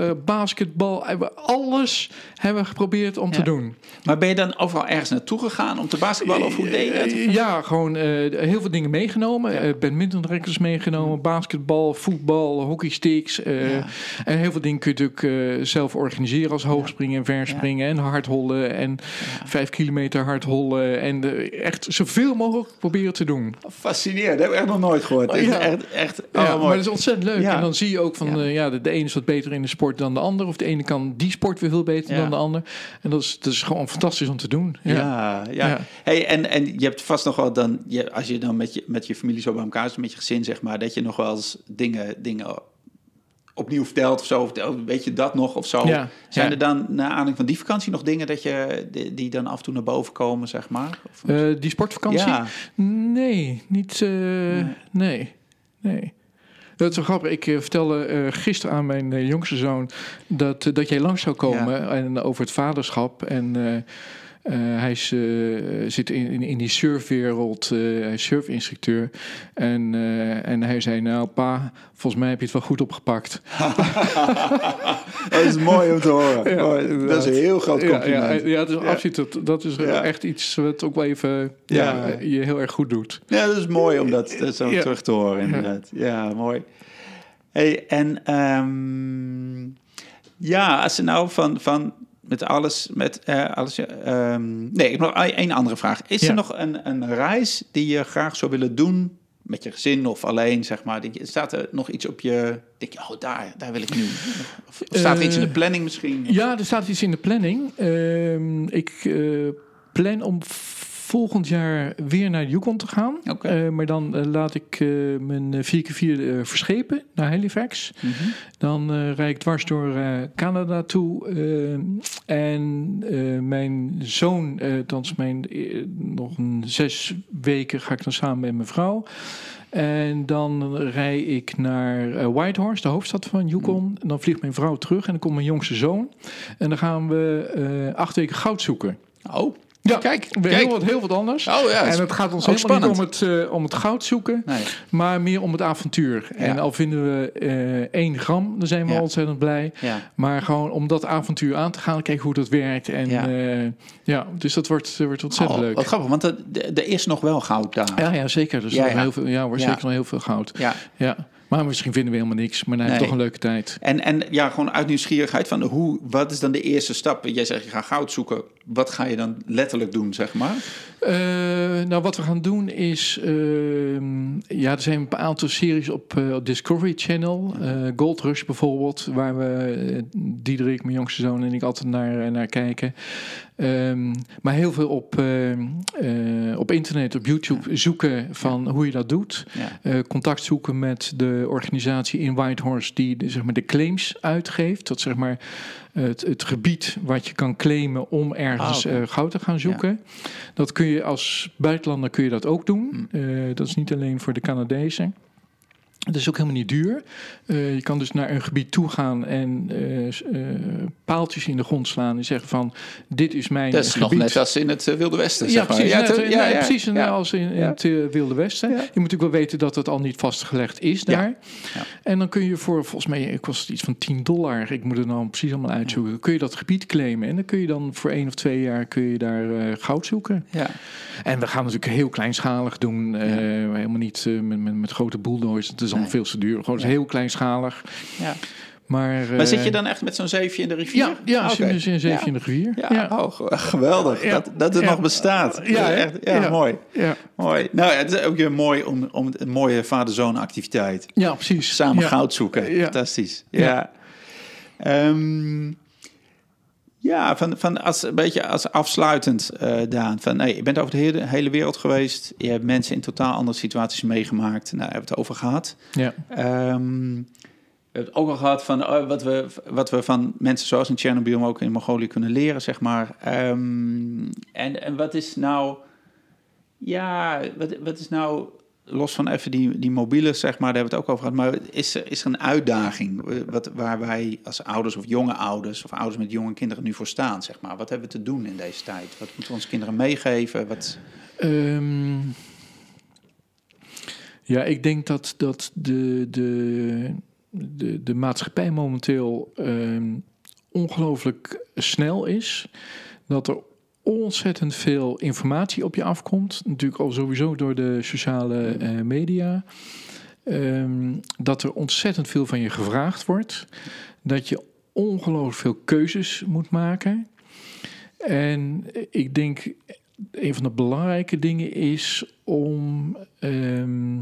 B: eh, basketbal. we- Alles hebben we geprobeerd om te
A: Ja.
B: doen.
A: Maar ben je dan overal ergens naartoe gegaan om te basketballen? Of hoe deed je dat?
B: Ja, gewoon heel veel dingen meegenomen. Eh badmintonrekkers meegenomen, basketbal, voetbal, hockeysticks. eh,
A: Ja.
B: En heel veel dingen kun je natuurlijk eh, zelf organiseren als hoogspringen en verspringen en hardhollen en vijf kilometer hardhollen. En eh, echt zoveel mogelijk proberen te doen.
A: Fascinerend, dat heb ik echt nog nooit gehoord. Echt, echt
B: Ja,
A: oh,
B: maar dat is ontzettend leuk.
A: Ja.
B: En dan zie je ook van,
A: Ja.
B: ja, de, de ene is wat beter in de sport dan de ander. Of de ene kan die sport weer veel beter
A: Ja.
B: dan de ander. En dat is, dat is gewoon fantastisch om te doen. Ja.
A: Ja, ja.
B: Ja.
A: Hey, en, en je hebt vast nog wel dan, je, als je dan met je, met je familie zo bij elkaar is, met je gezin zeg maar, dat je nog wel eens dingen, dingen opnieuw vertelt of zo. Of, weet je dat nog of zo?
B: Ja,
A: Zijn
B: ja.
A: er dan, na aanleiding van die vakantie, nog dingen dat je, die, die dan af en toe naar boven komen, zeg maar? Of,
B: Eh, die sportvakantie?
A: ja.
B: Nee, niet. eh, nee. nee. Dat is wel grappig. Ik eh, vertelde eh, gisteren aan mijn jongste zoon dat, dat jij langs zou komen en over het vaderschap. En hij is, eh, zit in, in, in die surfwereld, eh, hij is surfinstructeur. En, eh, en hij zei, nou pa, volgens mij heb je het wel goed opgepakt.
A: dat is mooi om te horen.
B: Ja,
A: dat is een heel groot compliment.
B: ja, ja, dat is absoluut. Dat, dat is echt iets wat ook wel even
A: Ja.
B: je heel erg goed doet.
A: Ja, dat is mooi om dat, dat zo terug te horen, inderdaad. Ja, mooi. Hey, en ehm, ja, als ze nou van, van met alles, met eh, alles, ehm, nee, ik heb nog één andere vraag. Is
B: Ja.
A: er nog een, een reis die je graag zou willen doen met je gezin of alleen, zeg maar? Denk je, staat er nog iets op je, denk je, oh, daar, daar wil ik nu. Of, of staat er iets in de
B: Eh,
A: planning misschien?
B: Ja, er staat iets in de planning. Ehm, ik eh, plan om volgend jaar weer naar Yukon te gaan. Eh, maar dan eh, laat ik eh, mijn eh, 4x4 eh, verschepen naar Halifax.
A: Mhm.
B: Dan rijd ik dwars door Canada toe. en mijn zoon, thans mijn, nog een zes weken ga ik dan samen met mijn vrouw. En dan rij ik naar eh, Whitehorse, de hoofdstad van Yukon. En dan vliegt mijn vrouw terug en dan komt mijn jongste zoon. En dan gaan we acht weken goud zoeken.
A: Oh,
B: Ja,
A: Kijk, kijk.
B: Heel, wat, heel wat anders.
A: Oh ja,
B: en het gaat ons
A: ook
B: helemaal niet
A: spannend.
B: om het, eh, om het goud zoeken,
A: nee.
B: maar meer om het avontuur. En al vinden we eh één gram, dan zijn we
A: Ja.
B: ontzettend blij.
A: Ja.
B: Maar gewoon om dat avontuur aan te gaan, kijken hoe dat werkt. En
A: Ja.
B: ja, ja dus dat wordt, eh, wordt ontzettend
A: Oh,
B: leuk.
A: Wat grappig, want er, er is nog wel goud daar.
B: Ja, ja, zeker. Dus
A: Ja,
B: nog. Heel veel, ja, wordt
A: Ja.
B: zeker nog heel veel goud.
A: Ja.
B: Ja. Maar misschien vinden we helemaal niks. Maar dan
A: Nee.
B: toch een leuke tijd.
A: En, en ja, gewoon uit nieuwsgierigheid van hoe, wat is dan de eerste stap? Jij zegt je gaat goud zoeken. Wat ga je dan letterlijk doen, zeg maar?
B: Eh, nou, wat we gaan doen is... ehm, ja, er zijn een aantal series op, eh, op Discovery Channel. Eh, Gold Rush bijvoorbeeld. Waar we, Diederik, mijn jongste zoon en ik altijd naar, naar kijken. Ehm, maar heel veel op, ehm, eh, op internet, op YouTube zoeken van hoe je dat doet. Eh, contact zoeken met de organisatie in Whitehorse die de, zeg maar, de claims uitgeeft. Dat zeg maar het, het gebied wat je kan claimen om ergens
A: Ah,
B: eh, goud te gaan zoeken. Dat kun je als buitenlander kun je dat ook doen. Eh, dat is niet alleen voor de Canadezen. Het is ook helemaal niet duur. Eh, je kan dus naar een gebied toe gaan en eh, eh, paaltjes in de grond slaan en zeggen van dit is mijn
A: Dat is
B: gebied.
A: nog net als in het Wilde Westen,
B: Ja,
A: zeg maar.
B: precies.
A: Ja,
B: net,
A: te- ja,
B: nee,
A: ja,
B: precies als in, het Wilde Westen.
A: Ja.
B: Je moet natuurlijk wel weten dat het al niet vastgelegd is daar.
A: Ja.
B: En dan kun je voor, volgens mij kost het iets van 10 dollar. Ik moet het nou precies allemaal uitzoeken. Dan kun je dat gebied claimen. En dan kun je dan voor één of twee jaar kun je daar goud zoeken.
A: Ja.
B: En we gaan natuurlijk heel kleinschalig doen. helemaal niet met, met, met grote bulldozers. Is allemaal veel te duur. Gewoon heel kleinschalig.
A: Ja.
B: Maar,
A: Maar zit je
B: eh,
A: dan echt met zo'n zeefje in de rivier?
B: Ja, ja zit dus in zeefje
A: Ja.
B: in de rivier.
A: Ja,
B: ja.
A: Oh, ge- geweldig.
B: Ja.
A: Dat, dat het nog bestaat.
B: Ja,
A: echt, ja, mooi.
B: Ja.
A: mooi. Nou het is ook weer mooi om, om een mooie vader-zoon activiteit.
B: ja, precies.
A: Samen goud zoeken.
B: Ja.
A: Fantastisch.
B: Ja.
A: Ja. Ja, van, van als, een beetje als afsluitend, eh Daan. Van, nee, je bent over de hele, hele wereld geweest. Je hebt mensen in totaal andere situaties meegemaakt. Nou, daar hebben we het over gehad.
B: Ja.
A: Ehm, we hebben het ook al gehad van oh, wat, we, wat we van mensen zoals in Tsjernobyl, maar ook in Mongolië kunnen leren, zeg maar. Ehm, en, en wat is nou, ja, wat, wat is nou los van even die, die mobiele, zeg maar, daar hebben we het ook over gehad. Maar is er, is er een uitdaging eh, wat, waar wij als ouders of jonge ouders of ouders met jonge kinderen nu voor staan, zeg maar? Wat hebben we te doen in deze tijd? Wat moeten we onze kinderen meegeven? Wat...
B: Ehm, ja, ik denk dat, dat de, de, de, de maatschappij momenteel ehm, ongelooflijk snel is. Dat er ontzettend veel informatie op je afkomt. Natuurlijk al sowieso door de sociale eh, media. Ehm, dat er ontzettend veel van je gevraagd wordt. Dat je ongelooflijk veel keuzes moet maken. En ik denk, een van de belangrijke dingen is om, ehm,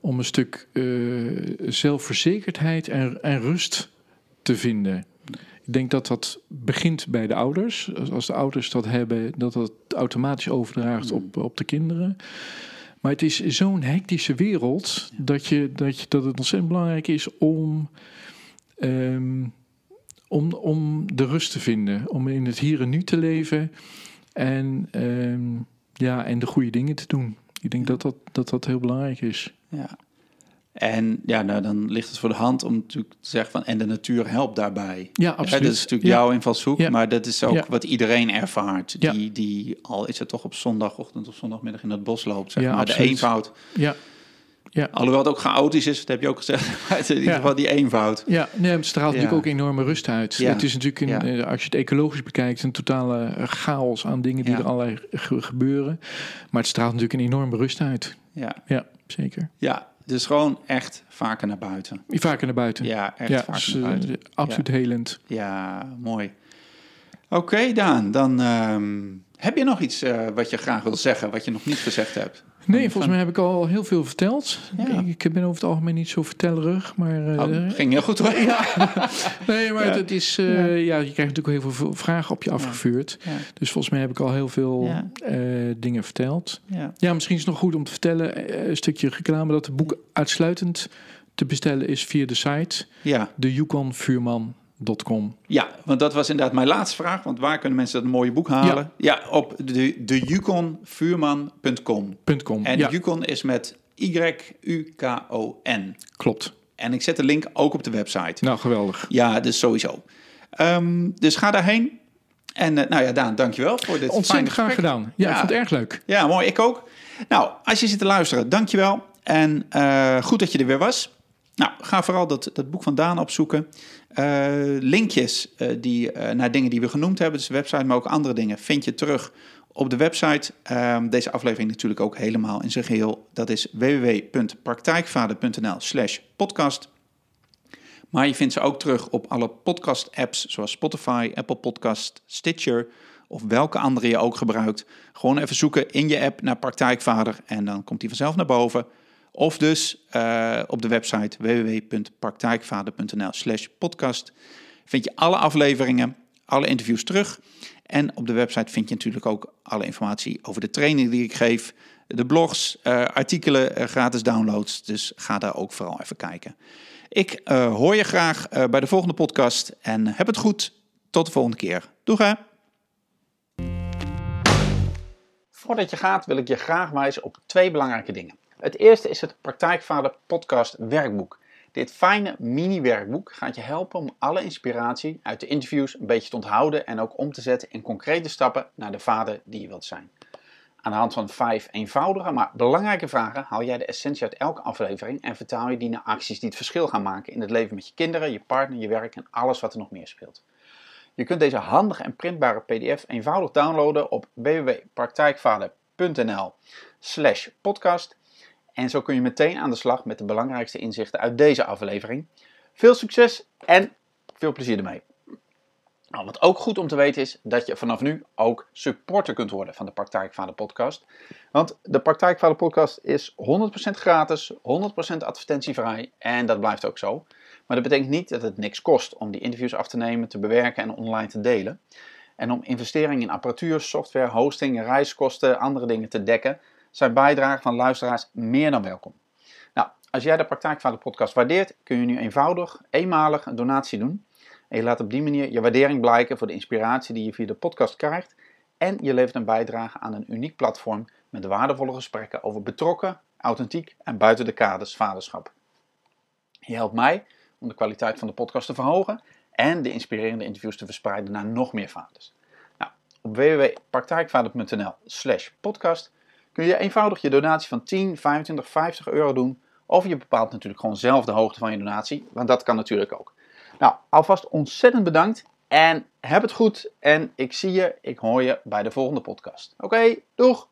B: om een stuk uh, zelfverzekerdheid en, en rust te vinden. Ik denk dat dat begint bij de ouders. Als de ouders dat hebben, dat dat automatisch overdraagt op, op de kinderen. Maar het is zo'n hectische wereld dat, je, dat, je, dat het ontzettend belangrijk is om, ehm, om, om de rust te vinden. Om in het hier en nu te leven en, ehm, ja, en de goede dingen te doen. Ik denk dat dat, dat, dat heel belangrijk is.
A: Ja. En ja, nou, dan ligt het voor de hand om natuurlijk te zeggen van... en de natuur helpt daarbij.
B: Ja, absoluut.
A: dat is natuurlijk jouw invalshoek, maar dat is ook wat iedereen ervaart. Die, die, al is het toch op zondagochtend of zondagmiddag in het bos loopt, zeg maar. Absoluut. De eenvoud.
B: Ja. Ja.
A: Alhoewel het ook chaotisch is, dat heb je ook gezegd. Maar in ieder geval die eenvoud.
B: Ja, nee, het straalt natuurlijk ook enorme rust uit. Het is natuurlijk, een, eh, als je het ecologisch bekijkt, een totale chaos aan dingen die er allerlei gebeuren. Maar het straalt natuurlijk een enorme rust uit.
A: Ja,
B: ja zeker.
A: Ja, dus gewoon echt vaker naar buiten.
B: Vaker naar buiten.
A: Ja, echt vaker dus, naar buiten. Uh,
B: absoluut helend.
A: Ja, mooi. Oké, Daan, dan um, heb je nog iets uh, wat je graag wil zeggen, wat je nog niet gezegd hebt?
B: Nee, volgens mij heb ik al heel veel verteld. Ja. Ik ben over het algemeen niet zo vertellerig, maar... Uh,
A: oh, ging heel goed hoor.
B: Ja. nee, maar ja. het is... Uh, ja. ja. je krijgt natuurlijk heel veel vragen op je afgevuurd. Dus volgens mij heb ik al heel veel uh, dingen verteld. Ja. misschien is het nog goed om te vertellen, een stukje reclame, dat het boek uitsluitend te bestellen is via de site.
A: Ja.
B: De Yukon Vuurman
A: ja, want dat was inderdaad mijn laatste vraag. Want waar kunnen mensen dat mooie boek halen? Ja, op de, de yukonvuurman.com. En ja. Yukon is met Y-U-K-O-N.
B: Klopt.
A: En ik zet de link ook op de website.
B: Nou, geweldig.
A: Ja, dus sowieso. Um, dus ga daarheen. En uh, nou ja, Daan, dankjewel voor dit
B: Ontzettend graag gedaan. Ja, ja, ik vond het erg leuk.
A: Ja, mooi. Ik ook. Nou, als je zit te luisteren, dankjewel. En uh, goed dat je er weer was. Nou, ga vooral dat, dat boek van Daan opzoeken. Uh, linkjes uh, die, uh, naar dingen die we genoemd hebben, dus de website, maar ook andere dingen, vind je terug op de website. Ehm, deze aflevering natuurlijk ook helemaal in zijn geheel. Dat is www.praktijkvader.nl slash podcast. Maar je vindt ze ook terug op alle podcast-apps zoals Spotify, Apple Podcast, Stitcher of welke andere je ook gebruikt. Gewoon even zoeken in je app naar Praktijkvader en dan komt die vanzelf naar boven. Of dus uh, op de website www.praktijkvader.nl slash podcast vind je alle afleveringen, alle interviews terug. En op de website vind je natuurlijk ook alle informatie over de training die ik geef, de blogs, uh, artikelen, uh, gratis downloads. Dus ga daar ook vooral even kijken. Ik hoor je graag bij de volgende podcast en heb het goed. Tot de volgende keer. Doeg hè! Voordat je gaat wil ik je graag wijzen op twee belangrijke dingen. Het eerste is het Praktijkvader Podcast Werkboek. Dit fijne mini-werkboek gaat je helpen om alle inspiratie uit de interviews een beetje te onthouden en ook om te zetten in concrete stappen naar de vader die je wilt zijn. Aan de hand van vijf eenvoudige maar belangrijke vragen haal jij de essentie uit elke aflevering en vertaal je die naar acties die het verschil gaan maken in het leven met je kinderen, je partner, je werk en alles wat er nog meer speelt. Je kunt deze handige en printbare PDF eenvoudig downloaden op www.praktijkvader.nl slash podcast en zo kun je meteen aan de slag met de belangrijkste inzichten uit deze aflevering. Veel succes en veel plezier ermee. Nou, wat ook goed om te weten is dat je vanaf nu ook supporter kunt worden van de Praktijkvader podcast. Want de Praktijkvader podcast is 100% gratis, 100% advertentievrij en dat blijft ook zo. Maar dat betekent niet dat het niks kost om die interviews af te nemen, te bewerken en online te delen. En om investeringen in apparatuur, software, hosting, reiskosten, andere dingen te dekken, zijn bijdrage van luisteraars meer dan welkom. Nou, als jij de Praktijkvader podcast waardeert, kun je nu eenvoudig, eenmalig een donatie doen. En je laat op die manier je waardering blijken voor de inspiratie die je via de podcast krijgt. En je levert een bijdrage aan een uniek platform met waardevolle gesprekken over betrokken, authentiek en buiten de kaders vaderschap. Je helpt mij om de kwaliteit van de podcast te verhogen en de inspirerende interviews te verspreiden naar nog meer vaders. Nou, op www.praktijkvader.nl slash podcast kun je eenvoudig je donatie van 10, 25, 50 euro doen. Of je bepaalt natuurlijk gewoon zelf de hoogte van je donatie, want dat kan natuurlijk ook. Nou, alvast ontzettend bedankt en heb het goed. En ik zie je, ik hoor je bij de volgende podcast. Oké, doeg!